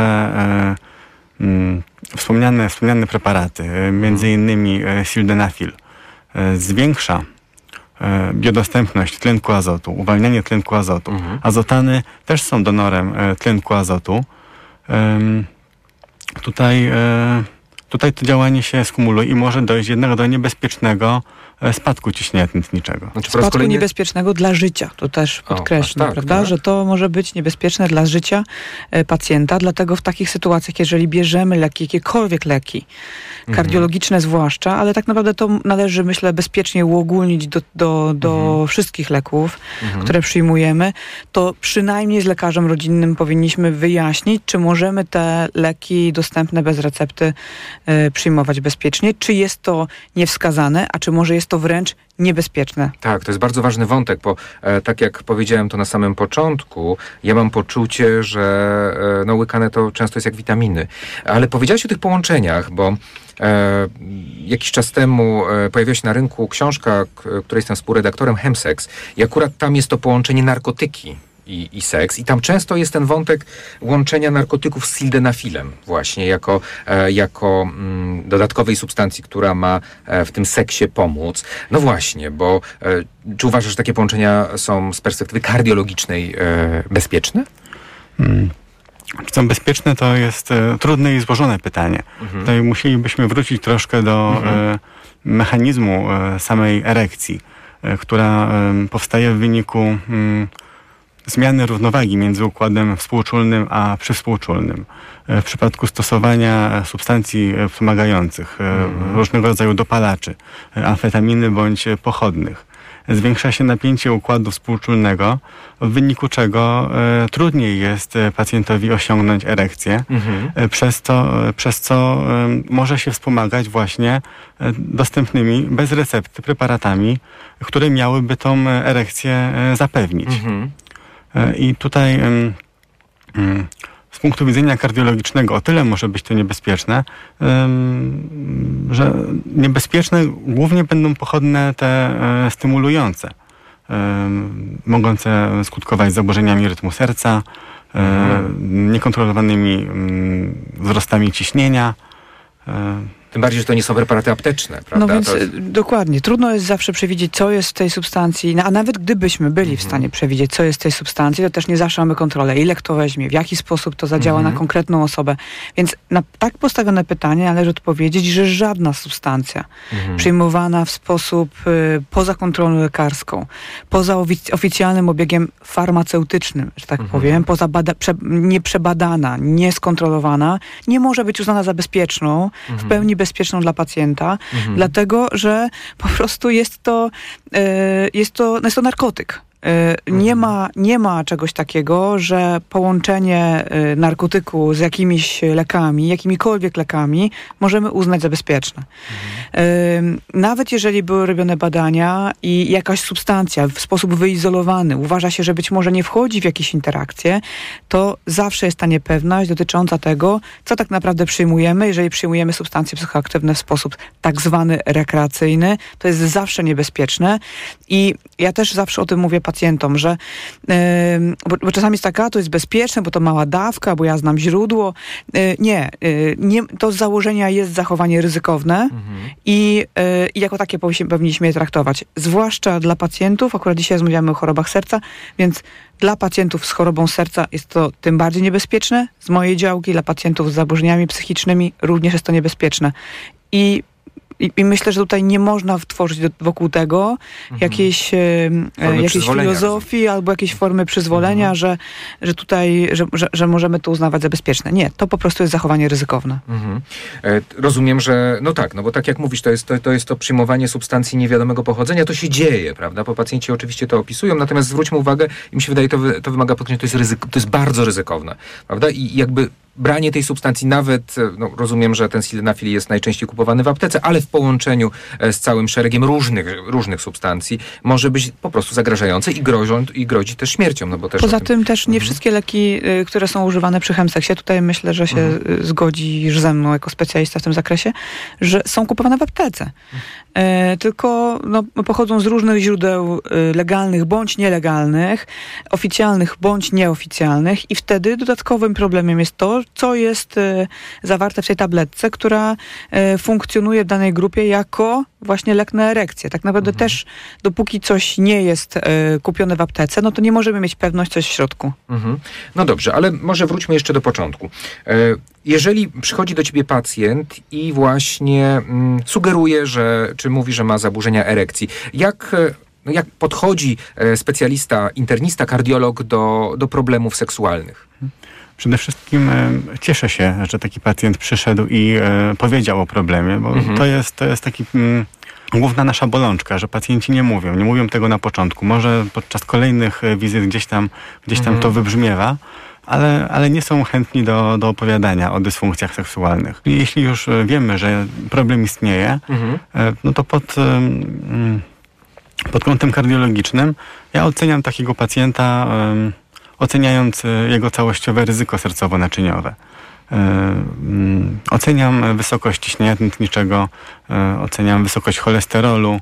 e, mm, wspomniane, wspomniane preparaty, e, między innymi e, sildenafil, e, zwiększa biodostępność tlenku azotu, uwalnianie tlenku azotu. Mhm. Azotany też są donorem tlenku azotu. Tutaj, tutaj to działanie się skumuluje i może dojść jednak do niebezpiecznego spadku ciśnienia tętniczego. Znaczy, Spadku kolejny... niebezpiecznego dla życia. To też aż tak, prawda? tak. Że to może być niebezpieczne dla życia e, pacjenta. Dlatego w takich sytuacjach, jeżeli bierzemy leki, jakiekolwiek leki, Mhm. kardiologiczne zwłaszcza, ale tak naprawdę to należy, myślę, bezpiecznie uogólnić do, do, do Mhm. wszystkich leków, które przyjmujemy, to przynajmniej z lekarzem rodzinnym powinniśmy wyjaśnić, czy możemy te leki dostępne bez recepty e, przyjmować bezpiecznie, czy jest to niewskazane, a czy może jest to wręcz niebezpieczne. Tak, to jest bardzo ważny wątek, bo e, tak jak powiedziałem to na samym początku, ja mam poczucie, że e, no, łykane to często jest jak witaminy. Ale powiedziałeś o tych połączeniach, bo e, jakiś czas temu e, pojawiła się na rynku książka, której jestem współredaktorem, Hemsex i akurat tam jest to połączenie narkotyki i, i seks. I tam często jest ten wątek łączenia narkotyków z sildenafilem właśnie jako, e, jako mm, dodatkowej substancji, która ma e, w tym seksie pomóc. No właśnie, bo e, czy uważasz, że takie połączenia są z perspektywy kardiologicznej bezpieczne? Hmm. Czy są bezpieczne, to jest e, trudne i złożone pytanie. Mhm. Tutaj musielibyśmy wrócić troszkę do mhm. e, mechanizmu e, samej erekcji, która powstaje w wyniku mm, zmiany równowagi między układem współczulnym a przywspółczulnym. W przypadku stosowania substancji wspomagających, mhm. różnego rodzaju dopalaczy, amfetaminy bądź pochodnych, zwiększa się napięcie układu współczulnego, w wyniku czego e, trudniej jest e, pacjentowi osiągnąć erekcję, mhm. e, przez, to, przez co może się wspomagać właśnie dostępnymi bez recepty preparatami, które miałyby tą erekcję zapewnić. Mhm. I tutaj z punktu widzenia kardiologicznego o tyle może być to niebezpieczne, że niebezpieczne głównie będą pochodne te e, stymulujące, mogące skutkować zaburzeniami rytmu serca, e, mhm. niekontrolowanymi mm, wzrostami ciśnienia. E, tym bardziej, że to nie są preparaty apteczne, prawda? No więc jest... dokładnie. Trudno jest zawsze przewidzieć, co jest w tej substancji, no, a nawet gdybyśmy byli w mhm. stanie przewidzieć, co jest w tej substancji, to też nie zawsze mamy kontrolę, ile kto weźmie, w jaki sposób to zadziała mhm. na konkretną osobę. Więc na tak postawione pytanie należy odpowiedzieć, że żadna substancja mhm. przyjmowana w sposób y, poza kontrolą lekarską, poza oficjalnym obiegiem farmaceutycznym, że tak mhm. powiem, poza prze, nieprzebadana, nieskontrolowana, nie może być uznana za bezpieczną, w mhm. pełni bezpieczną dla pacjenta, mhm. dlatego że po prostu jest to, e, jest to, jest to narkotyk. E, nie mhm. ma, nie ma czegoś takiego, że połączenie e, narkotyku z jakimiś lekami, jakimikolwiek lekami, możemy uznać za bezpieczne. Mhm. Nawet jeżeli były robione badania i jakaś substancja w sposób wyizolowany uważa się, że być może nie wchodzi w jakieś interakcje, to zawsze jest ta niepewność dotycząca tego, co tak naprawdę przyjmujemy. Jeżeli przyjmujemy substancje psychoaktywne w sposób tak zwany rekreacyjny, to jest zawsze niebezpieczne. I ja też zawsze o tym mówię pacjentom, że bo, bo, czasami jest taka, to jest bezpieczne, bo to mała dawka, bo ja znam źródło. E, nie, e, nie to z założenia jest zachowanie ryzykowne mhm. i, e, i jako takie powinniśmy je traktować. Zwłaszcza dla pacjentów, akurat dzisiaj rozmawiamy o chorobach serca, więc dla pacjentów z chorobą serca jest to tym bardziej niebezpieczne. Z mojej działki dla pacjentów z zaburzeniami psychicznymi również jest to niebezpieczne. I i, I, myślę, że tutaj nie można wtworzyć do, wokół tego mhm. jakiejś, e, jakiejś filozofii albo jakiejś formy przyzwolenia, mhm. że, że tutaj, że, że, że, możemy to uznawać za bezpieczne. Nie, to po prostu jest zachowanie ryzykowne. Mhm. E, rozumiem, że no tak, no bo tak jak mówisz, to jest to, to jest to przyjmowanie substancji niewiadomego pochodzenia, to się dzieje, prawda? Bo pacjenci oczywiście to opisują, natomiast zwróćmy uwagę, i mi się wydaje, to, to wymaga podkreślenia, to jest ryzyko, to jest bardzo ryzykowne, prawda? I jakby branie tej substancji, nawet no, rozumiem, że ten sildenafil jest najczęściej kupowany w aptece, ale w połączeniu e, z całym szeregiem różnych, różnych substancji może być po prostu zagrażające i, grożą, i grozi też śmiercią. No bo też Poza tym, tym, też nie mhm. wszystkie leki, y, które są używane przy chemseksie, tutaj myślę, że się mhm. zgodzisz ze mną jako specjalista w tym zakresie, że są kupowane w aptece. E, tylko no, pochodzą z różnych źródeł y, legalnych bądź nielegalnych, oficjalnych bądź nieoficjalnych i wtedy dodatkowym problemem jest to, co jest e, zawarte w tej tabletce, która e, funkcjonuje w danej grupie jako właśnie lek na erekcję. Tak naprawdę mhm. też dopóki coś nie jest e, kupione w aptece, no to nie możemy mieć pewność, coś w środku. Mhm. No dobrze, ale może wróćmy jeszcze do początku. Jeżeli przychodzi do ciebie pacjent i właśnie mm, sugeruje, że, czy mówi, że ma zaburzenia erekcji, jak no jak podchodzi specjalista, internista, kardiolog do, do problemów seksualnych? Przede wszystkim e, cieszę się, że taki pacjent przyszedł i e, powiedział o problemie, bo mhm. to, jest, to jest taki mm, główna nasza bolączka, że pacjenci nie mówią, nie mówią tego na początku. Może podczas kolejnych e, wizyt gdzieś tam, gdzieś tam mhm. to wybrzmiewa, ale, ale nie są chętni do, do opowiadania o dysfunkcjach seksualnych. Jeśli już wiemy, że problem istnieje, mhm. no to pod, mm, pod kątem kardiologicznym ja oceniam takiego pacjenta oceniając e, jego całościowe ryzyko sercowo-naczyniowe. E, mm, oceniam wysokość ciśnienia tętniczego, e, oceniam wysokość cholesterolu,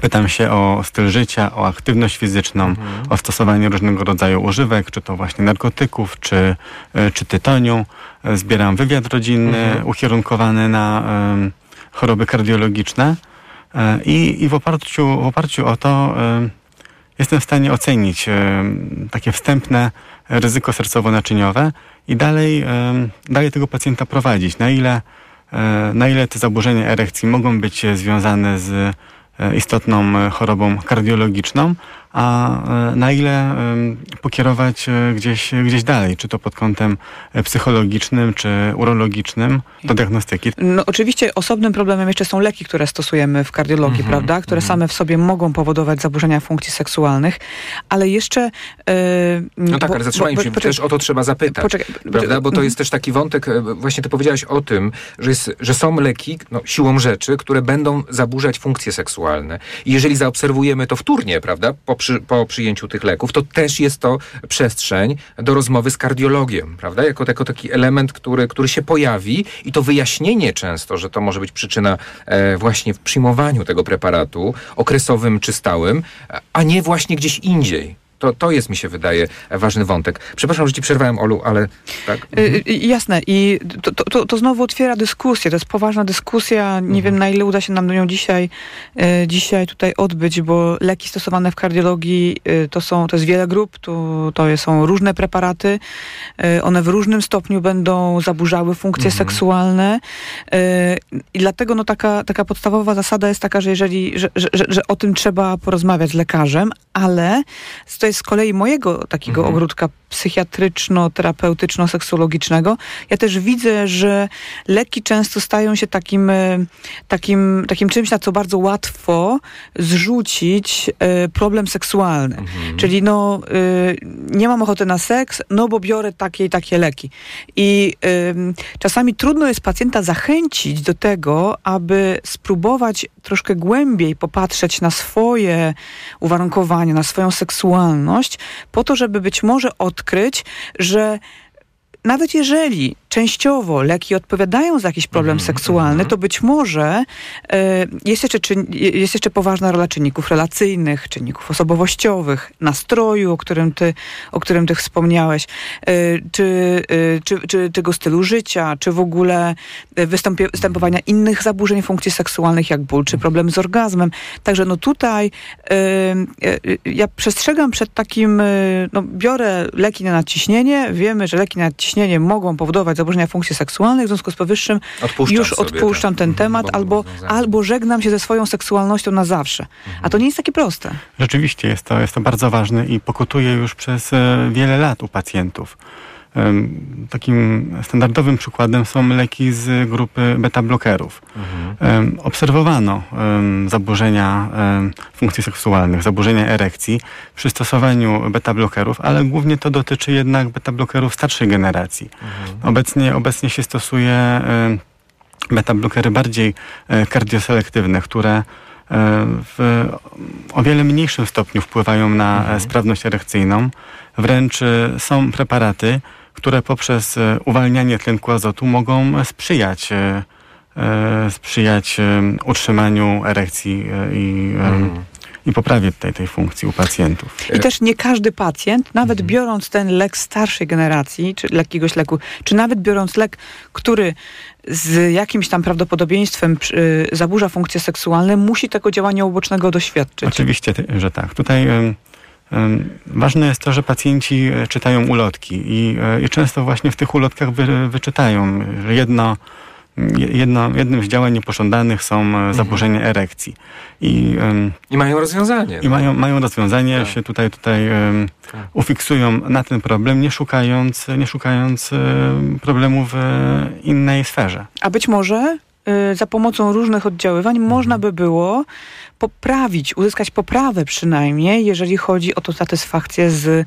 Pytam się o styl życia, o aktywność fizyczną, mhm. o stosowanie różnego rodzaju używek, czy to właśnie narkotyków, czy, czy tytoniu. Zbieram wywiad rodzinny mhm. ukierunkowany na choroby kardiologiczne i, i w, oparciu, w oparciu o to jestem w stanie ocenić takie wstępne ryzyko sercowo-naczyniowe i dalej, dalej tego pacjenta prowadzić. Na ile, e, na ile te zaburzenia erekcji mogą być związane z e, istotną chorobą kardiologiczną, a e, na ile pokierować e, gdzieś, gdzieś dalej, czy to pod kątem e, psychologicznym, czy urologicznym do diagnostyki. No oczywiście osobnym problemem jeszcze są leki, które stosujemy w kardiologii, mm -hmm, prawda, które mm -hmm. same w sobie mogą powodować zaburzenia funkcji seksualnych, ale jeszcze... no tak, bo, ale zatrzymajmy się, bo, też o to trzeba zapytać, poczekaj, prawda, bo to mhm. jest też taki wątek, właśnie ty powiedziałaś o tym, że, jest, że są leki, no, siłą rzeczy, które będą zaburzać funkcje seksualne. I jeżeli zaobserwujemy to wtórnie, prawda, przy, po przyjęciu tych leków, to też jest to przestrzeń do rozmowy z kardiologiem, prawda? Jako, jako taki element, który, który się pojawi i to wyjaśnienie często, że to może być przyczyna e, właśnie w przyjmowaniu tego preparatu okresowym czy stałym, a nie właśnie gdzieś indziej. To, to jest, mi się wydaje, ważny wątek. Przepraszam, że ci przerwałem, Olu, ale tak? Mhm. jasne. I to, to, to, znowu otwiera dyskusję. To jest poważna dyskusja. Nie mhm. wiem, na ile uda się nam ją dzisiaj, y, dzisiaj tutaj odbyć, bo leki stosowane w kardiologii y, to są, to jest wiele grup, to, to są różne preparaty. Y, one w różnym stopniu będą zaburzały funkcje mhm. seksualne. I dlatego no, taka, taka podstawowa zasada jest taka, że jeżeli, że, że, że, że o tym trzeba porozmawiać z lekarzem, ale to jest z kolei mojego takiego mhm. ogródka psychiatryczno-terapeutyczno-seksuologicznego, ja też widzę, że leki często stają się takim, e, takim, takim czymś, na co bardzo łatwo zrzucić e, problem seksualny. Mhm. Czyli no, e, nie mam ochoty na seks, no bo biorę takie i takie leki. I czasami trudno jest pacjenta zachęcić do tego, aby spróbować troszkę głębiej popatrzeć na swoje uwarunkowania, na swoją seksualność, po to, żeby być może odkryć, że nawet jeżeli częściowo leki odpowiadają za jakiś problem mm, seksualny, mm. to być może y, jest, jeszcze, czy, jest jeszcze poważna rola czynników relacyjnych, czynników osobowościowych, nastroju, o którym ty, o którym ty wspomniałeś, y, czy, y, czy, czy tego stylu życia, czy w ogóle występowania innych zaburzeń funkcji seksualnych, jak ból, czy problem z orgazmem. Także no tutaj ja przestrzegam przed takim, no biorę leki na nadciśnienie, wiemy, że leki na nadciśnienie mogą powodować zaburzenia funkcji seksualnych, w związku z powyższym odpuszczam już odpuszczam ten, ten temat albo, albo żegnam się ze swoją seksualnością na zawsze. A to nie jest takie proste. Rzeczywiście jest to, jest to bardzo ważne i pokutuje już przez e, wiele lat u pacjentów. Takim standardowym przykładem są leki z grupy beta-blokerów. Mhm. Obserwowano zaburzenia funkcji seksualnych, zaburzenia erekcji przy stosowaniu beta-blokerów, ale głównie to dotyczy jednak beta-blokerów starszej generacji. Mhm. Obecnie, obecnie się stosuje beta-blokery bardziej e, kardioselektywne, które e, w o wiele mniejszym stopniu wpływają na mhm. sprawność erekcyjną. Wręcz są preparaty, które poprzez e, uwalnianie tlenku azotu mogą sprzyjać e, e, sprzyjać utrzymaniu erekcji i, mm. i poprawie tej, tej funkcji u pacjentów. I też nie każdy pacjent, nawet mm. biorąc ten lek starszej generacji, czy jakiegoś leku, czy nawet biorąc lek, który z jakimś tam prawdopodobieństwem y, zaburza funkcje seksualne, musi tego działania ubocznego doświadczyć. Oczywiście, że tak. Tutaj Ważne jest to, że pacjenci e, czytają ulotki i, e, i często właśnie w tych ulotkach wy, wyczytają, że jedno, jedno, jednym z działań niepożądanych są e, mhm. zaburzenia erekcji. I, I mają rozwiązanie. I mają, mają rozwiązanie, tak. się tutaj, tutaj tak. ufiksują na ten problem, nie szukając, nie szukając problemu w innej sferze. A być może za pomocą różnych oddziaływań mhm. można by było poprawić, uzyskać poprawę przynajmniej, jeżeli chodzi o tą satysfakcję z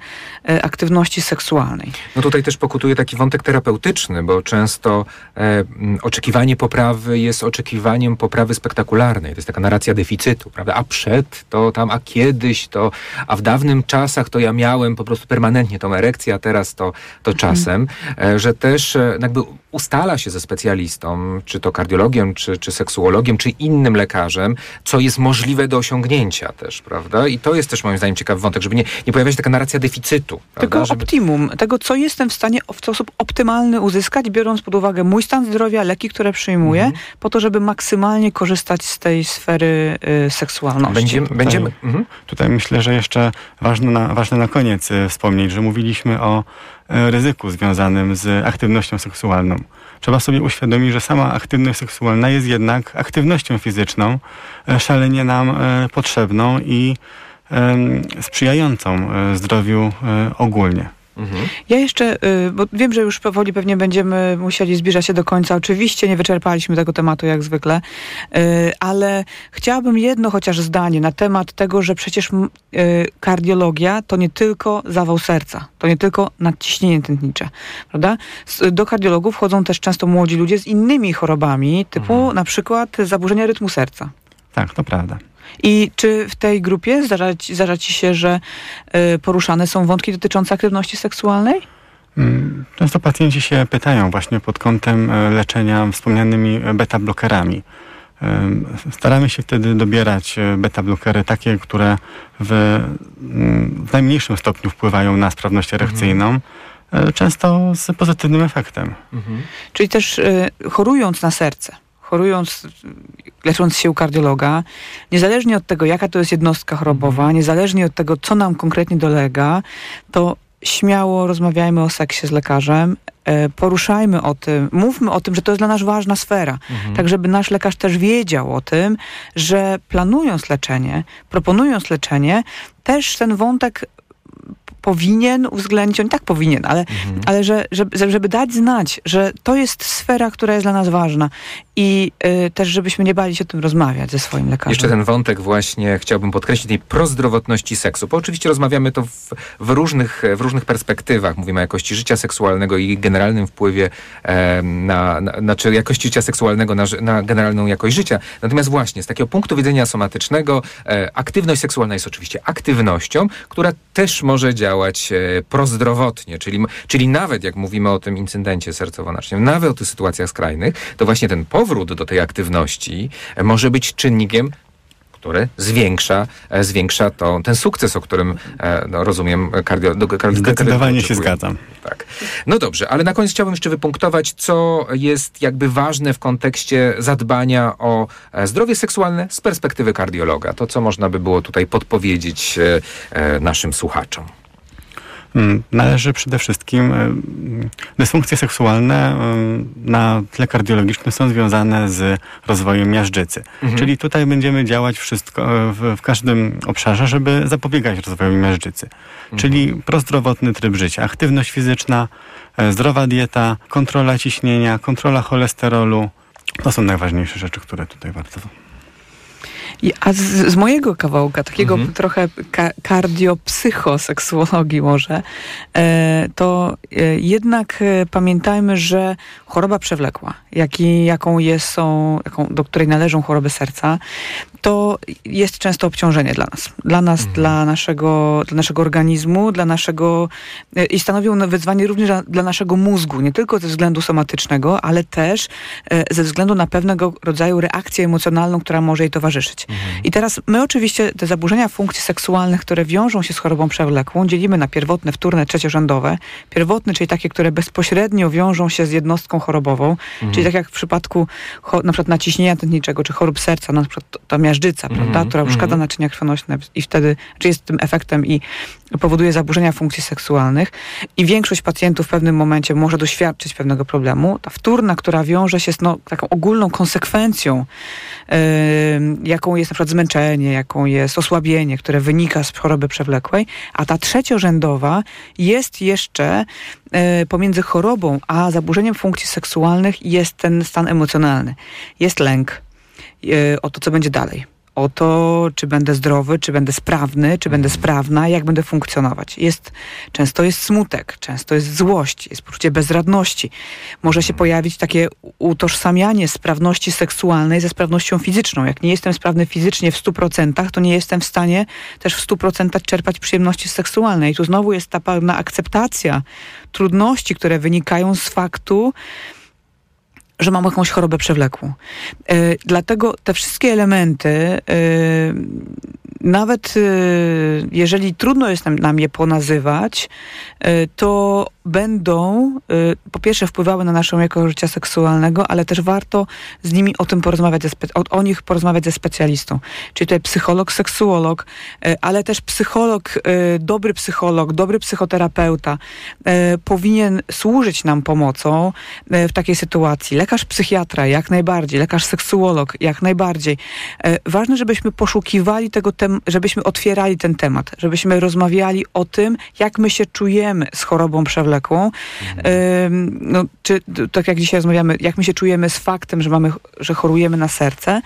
e, aktywności seksualnej. No tutaj też pokutuje taki wątek terapeutyczny, bo często e, oczekiwanie poprawy jest oczekiwaniem poprawy spektakularnej. To jest taka narracja deficytu, prawda? A przed to tam, a kiedyś to, a w dawnym czasach to ja miałem po prostu permanentnie tą erekcję, a teraz to, to mhm. czasem, e, że też e, jakby ustala się ze specjalistą, czy to kardiologiem, czy, czy seksuologiem, czy innym lekarzem, co jest możliwe możliwe do osiągnięcia też, prawda? I to jest też moim zdaniem ciekawy wątek, żeby nie, nie pojawiać się taka narracja deficytu. Tylko prawda? Żeby... optimum, tego co jestem w stanie w sposób optymalny uzyskać, biorąc pod uwagę mój stan zdrowia, leki, które przyjmuję, mhm. po to, żeby maksymalnie korzystać z tej sfery y, seksualności. Będziemy, tutaj, będziemy mhm. tutaj myślę, że jeszcze ważne na, ważne na koniec y, wspomnieć, że mówiliśmy o ryzyku związanym z aktywnością seksualną. Trzeba sobie uświadomić, że sama aktywność seksualna jest jednak aktywnością fizyczną, e, szalenie nam e, potrzebną i sprzyjającą e, zdrowiu ogólnie. Mhm. Ja jeszcze, y, bo wiem, że już powoli pewnie będziemy musieli zbliżać się do końca. Oczywiście nie wyczerpaliśmy tego tematu jak zwykle, y, ale chciałabym jedno chociaż zdanie na temat tego, że przecież y, kardiologia to nie tylko zawał serca, to nie tylko nadciśnienie tętnicze, prawda? Do kardiologów wchodzą też często młodzi ludzie z innymi chorobami, typu mhm. na przykład zaburzenia rytmu serca. Tak, to prawda. I czy w tej grupie zdarza, zdarza ci się, że y, poruszane są wątki dotyczące aktywności seksualnej? Mm, często pacjenci się pytają właśnie pod kątem e, leczenia wspomnianymi beta-blokerami. Staramy się wtedy dobierać e, beta-blokery takie, które w, mm, w, najmniejszym stopniu wpływają na sprawność erekcyjną. Mhm. Często z pozytywnym efektem. Mhm. Czyli też y, chorując na serce, chorując, lecząc się u kardiologa, niezależnie od tego, jaka to jest jednostka chorobowa, mhm. niezależnie od tego, co nam konkretnie dolega, to śmiało rozmawiajmy o seksie z lekarzem, e, poruszajmy o tym, mówmy o tym, że to jest dla nas ważna sfera. Mhm. Tak, żeby nasz lekarz też wiedział o tym, że planując leczenie, proponując leczenie, też ten wątek powinien uwzględnić, on tak powinien, ale, mhm. ale że, żeby, żeby dać znać, że to jest sfera, która jest dla nas ważna i y, też żebyśmy nie bali się o tym rozmawiać ze swoim lekarzem. Jeszcze ten wątek właśnie chciałbym podkreślić, tej prozdrowotności seksu, bo oczywiście rozmawiamy to w, w, różnych, w różnych perspektywach. Mówimy o jakości życia seksualnego i generalnym wpływie e, na, na, znaczy jakości życia seksualnego na, na generalną jakość życia. Natomiast właśnie z takiego punktu widzenia somatycznego e, aktywność seksualna jest oczywiście aktywnością, która też może działać e, prozdrowotnie, czyli, czyli nawet jak mówimy o tym incydencie sercowo-naczyniem, nawet o tych sytuacjach skrajnych, to właśnie ten powrót do tej aktywności może być czynnikiem który zwiększa, e, zwiększa to, ten sukces, o którym e, no, rozumiem kardio, kardio, Zdecydowanie się zgadzam. Tak. No dobrze, ale na koniec chciałbym jeszcze wypunktować, co jest jakby ważne w kontekście zadbania o e, zdrowie seksualne z perspektywy kardiologa. To, co można by było tutaj podpowiedzieć naszym słuchaczom. Mm, należy przede wszystkim, e, dysfunkcje seksualne e, na tle kardiologicznym są związane z rozwojem miażdżycy. Mhm. Czyli tutaj będziemy działać wszystko e, w, w, każdym obszarze, żeby zapobiegać rozwojowi miażdżycy. Mhm. Czyli prozdrowotny tryb życia, aktywność fizyczna, zdrowa dieta, kontrola ciśnienia, kontrola cholesterolu. To są najważniejsze rzeczy, które tutaj warto a z, z, mojego kawałka, takiego mhm. trochę ka kardiopsychoseksuologii może, e, to e, jednak e, pamiętajmy, że choroba przewlekła, jak i, jaką jest, są, jaką, do której należą choroby serca, to jest często obciążenie dla nas. Dla nas, mhm. dla, naszego, dla naszego organizmu, dla naszego e, i stanowią wyzwanie również dla, naszego mózgu, nie tylko ze względu somatycznego, ale też e, ze względu na pewnego rodzaju reakcję emocjonalną, która może jej towarzyszyć. Mhm. I teraz my oczywiście te zaburzenia funkcji seksualnych, które wiążą się z chorobą przewlekłą, dzielimy na pierwotne, wtórne, trzeciorzędowe. Pierwotne, czyli takie, które bezpośrednio wiążą się z jednostką chorobową, mhm. czyli tak jak w przypadku na przykład naciśnienia tętniczego, czy chorób serca, na przykład ta miażdżyca, mm -hmm, prawda, która uszkadza mm -hmm. naczynia krwionośne i wtedy, czy jest tym efektem i powoduje zaburzenia funkcji seksualnych i większość pacjentów w pewnym momencie może doświadczyć pewnego problemu. Ta wtórna, która wiąże się z no, taką ogólną konsekwencją, yy, jaką jest na przykład zmęczenie, jaką jest osłabienie, które wynika z choroby przewlekłej, a ta trzeciorzędowa jest jeszcze yy, pomiędzy chorobą a zaburzeniem funkcji seksualnych jest ten stan emocjonalny. Jest lęk, o to, co będzie dalej. O to, czy będę zdrowy, czy będę sprawny, czy będę mhm. sprawna, jak będę funkcjonować. Jest, często jest smutek, często jest złość, jest poczucie bezradności. Może się mhm. pojawić takie utożsamianie sprawności seksualnej ze sprawnością fizyczną. Jak nie jestem sprawny fizycznie w 100%, to nie jestem w stanie też w 100% czerpać przyjemności seksualnej. I tu znowu jest ta pewna akceptacja trudności, które wynikają z faktu, że mam jakąś chorobę przewlekłą. Y, dlatego te wszystkie elementy, y, nawet y, jeżeli trudno jest nam, nam je ponazywać, to będą y, po pierwsze wpływały na naszą jakość życia seksualnego, ale też warto z nimi o tym porozmawiać, ze spe- o, o nich porozmawiać ze specjalistą. Czyli tutaj psycholog, seksuolog, y, ale też psycholog, y, dobry psycholog, dobry psychoterapeuta y, powinien służyć nam pomocą y, w takiej sytuacji. Lekarz psychiatra jak najbardziej, lekarz seksuolog jak najbardziej. Y, ważne, żebyśmy poszukiwali tego, tem- żebyśmy otwierali ten temat, żebyśmy rozmawiali o tym, jak my się czujemy z chorobą przewlekłą. Ym, no, czy tak jak dzisiaj rozmawiamy, jak my się czujemy z faktem, że mamy, że chorujemy na serce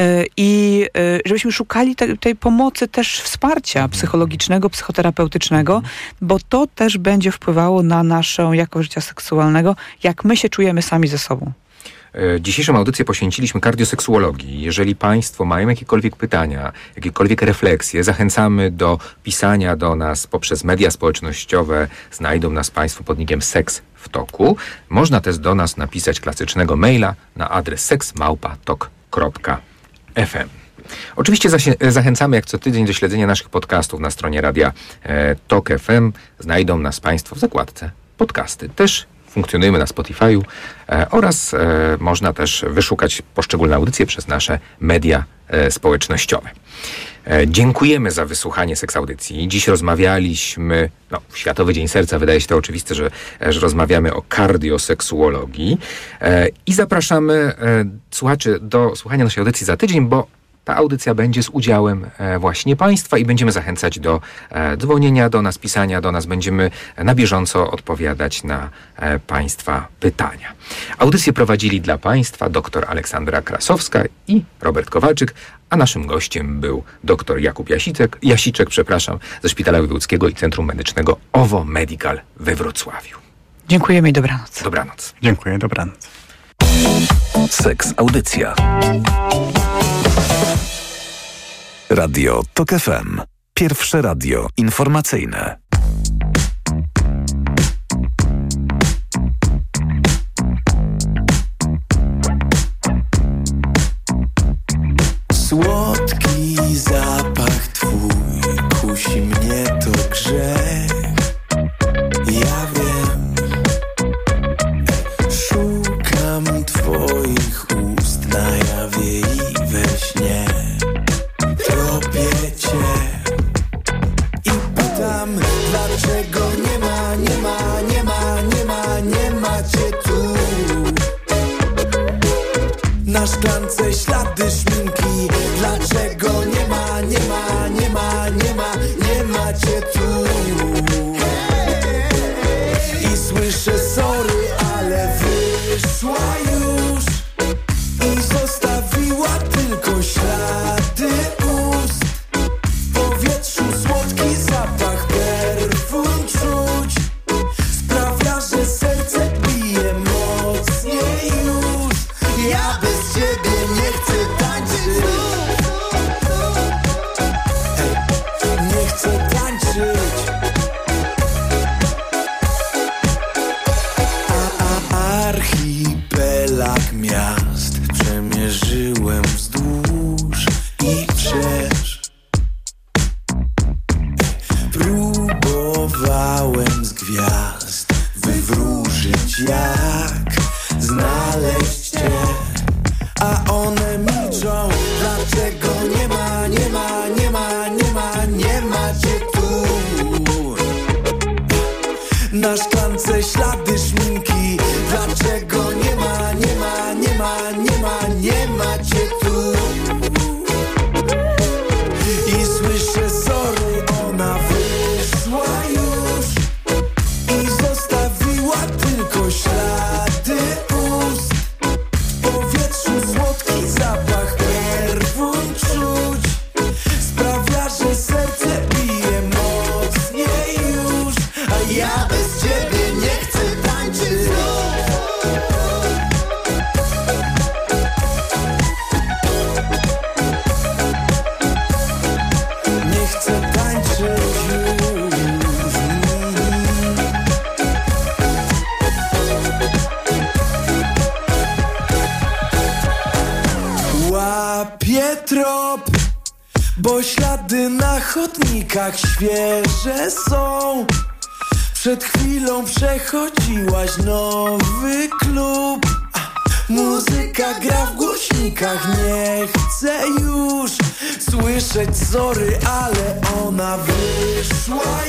y, i y, żebyśmy szukali te, tej pomocy też wsparcia psychologicznego, psychoterapeutycznego, bo to też będzie wpływało na naszą jakość życia seksualnego, jak my się czujemy sami ze sobą. E, Dzisiejszą audycję poświęciliśmy kardioseksuologii. Jeżeli Państwo mają jakiekolwiek pytania, jakiekolwiek refleksje, zachęcamy do pisania do nas poprzez media społecznościowe. Znajdą nas Państwo pod nickiem Seks w Toku. Można też do nas napisać klasycznego maila na adres seksmałpa.tok.fm. Oczywiście zachęcamy jak co tydzień do śledzenia naszych podcastów na stronie radia e, Tok FM. Znajdą nas Państwo w zakładce podcasty. Też funkcjonujemy na Spotify'u e, oraz e, można też wyszukać poszczególne audycje przez nasze media e, społecznościowe. Dziękujemy za wysłuchanie seksaudycji. Dziś rozmawialiśmy, no, Światowy Dzień Serca wydaje się to oczywiste, że, że rozmawiamy o kardioseksuologii i zapraszamy słuchaczy do słuchania naszej audycji za tydzień, bo ta audycja będzie z udziałem e, właśnie Państwa i będziemy zachęcać do e, dzwonienia do nas, pisania do nas. Będziemy na bieżąco odpowiadać na e, Państwa pytania. Audycję prowadzili dla Państwa dr Aleksandra Krasowska i Robert Kowalczyk, a naszym gościem był dr Jakub Jasiczek, Jasiczek przepraszam, ze Szpitala Wojewódzkiego i Centrum Medycznego OWO Medical we Wrocławiu. Dziękujemy i dobranoc. Dobranoc. Dziękuję, dobranoc. Seks Audycja. Radio TOK FM. Pierwsze radio informacyjne. Słodki zapach świeże są. Przed chwilą przechodziłaś nowy klub. Muzyka gra w głośnikach, nie chcę już Słyszeć sorry, ale ona wyszła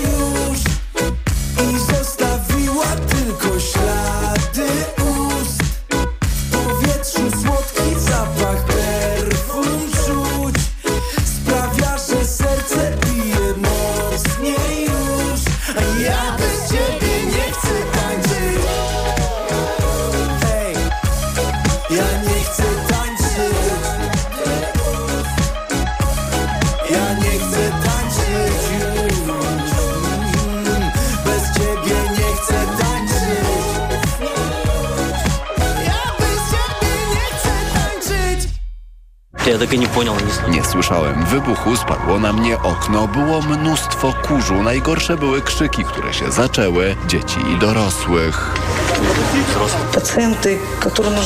Я так и не понял, не знаю. Nie słyszałem wybuchu, spadło na mnie okno, było mnóstwo kurzu. Najgorsze były krzyki, które się zaczęły, dzieci i dorosłych. Пациенты, которые нужны.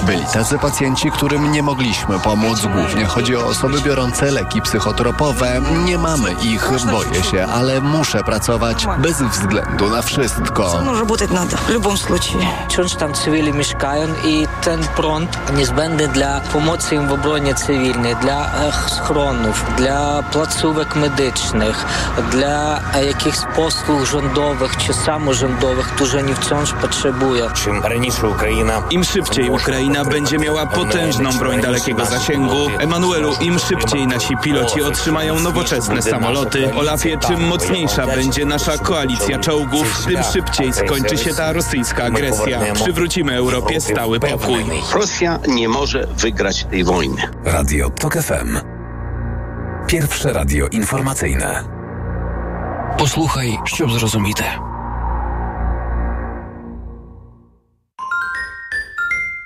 Byli tacy pacjenci, którym nie mogliśmy pomóc. Głównie chodzi o osoby biorące leki psychotropowe. Nie mamy ich, boję się, ale muszę pracować bez względu na wszystko. Ну, работать надо, в любом случае. Wciąż tam cywili mieszkają i ten prąd niezbędny dla pomocy im w obronie cywilnej, dla e, schronów, dla placówek medycznych, dla e, jakichś posłów rządowych czy samorządowych, którzy oni wciąż potrzebują. im szybciej Ukraina będzie miała potężną broń dalekiego zasięgu, Emanuelu, im szybciej nasi piloci otrzymają nowoczesne samoloty, Olafie, czym mocniejsza będzie nasza koalicja czołgów, tym szybciej skończy się ta rosyjska agresja. Przywrócimy Europie stały pokój. Rosja nie może wygrać tej wojny. Radio TOK FM. Pierwsze radio informacyjne. Posłuchaj, ściub zrozumite.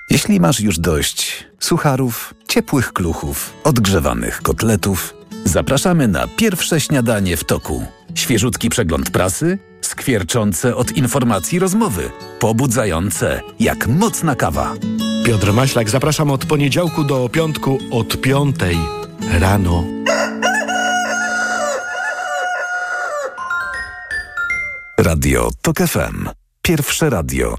Jeśli masz już dość sucharów, ciepłych kluchów, odgrzewanych kotletów, zapraszamy na pierwsze śniadanie w toku. Świeżutki przegląd prasy, skwierczące od informacji rozmowy, pobudzające jak mocna kawa. Piotr Maślak, zapraszam od poniedziałku do piątku od piątej rano. Radio TOK FM. Pierwsze radio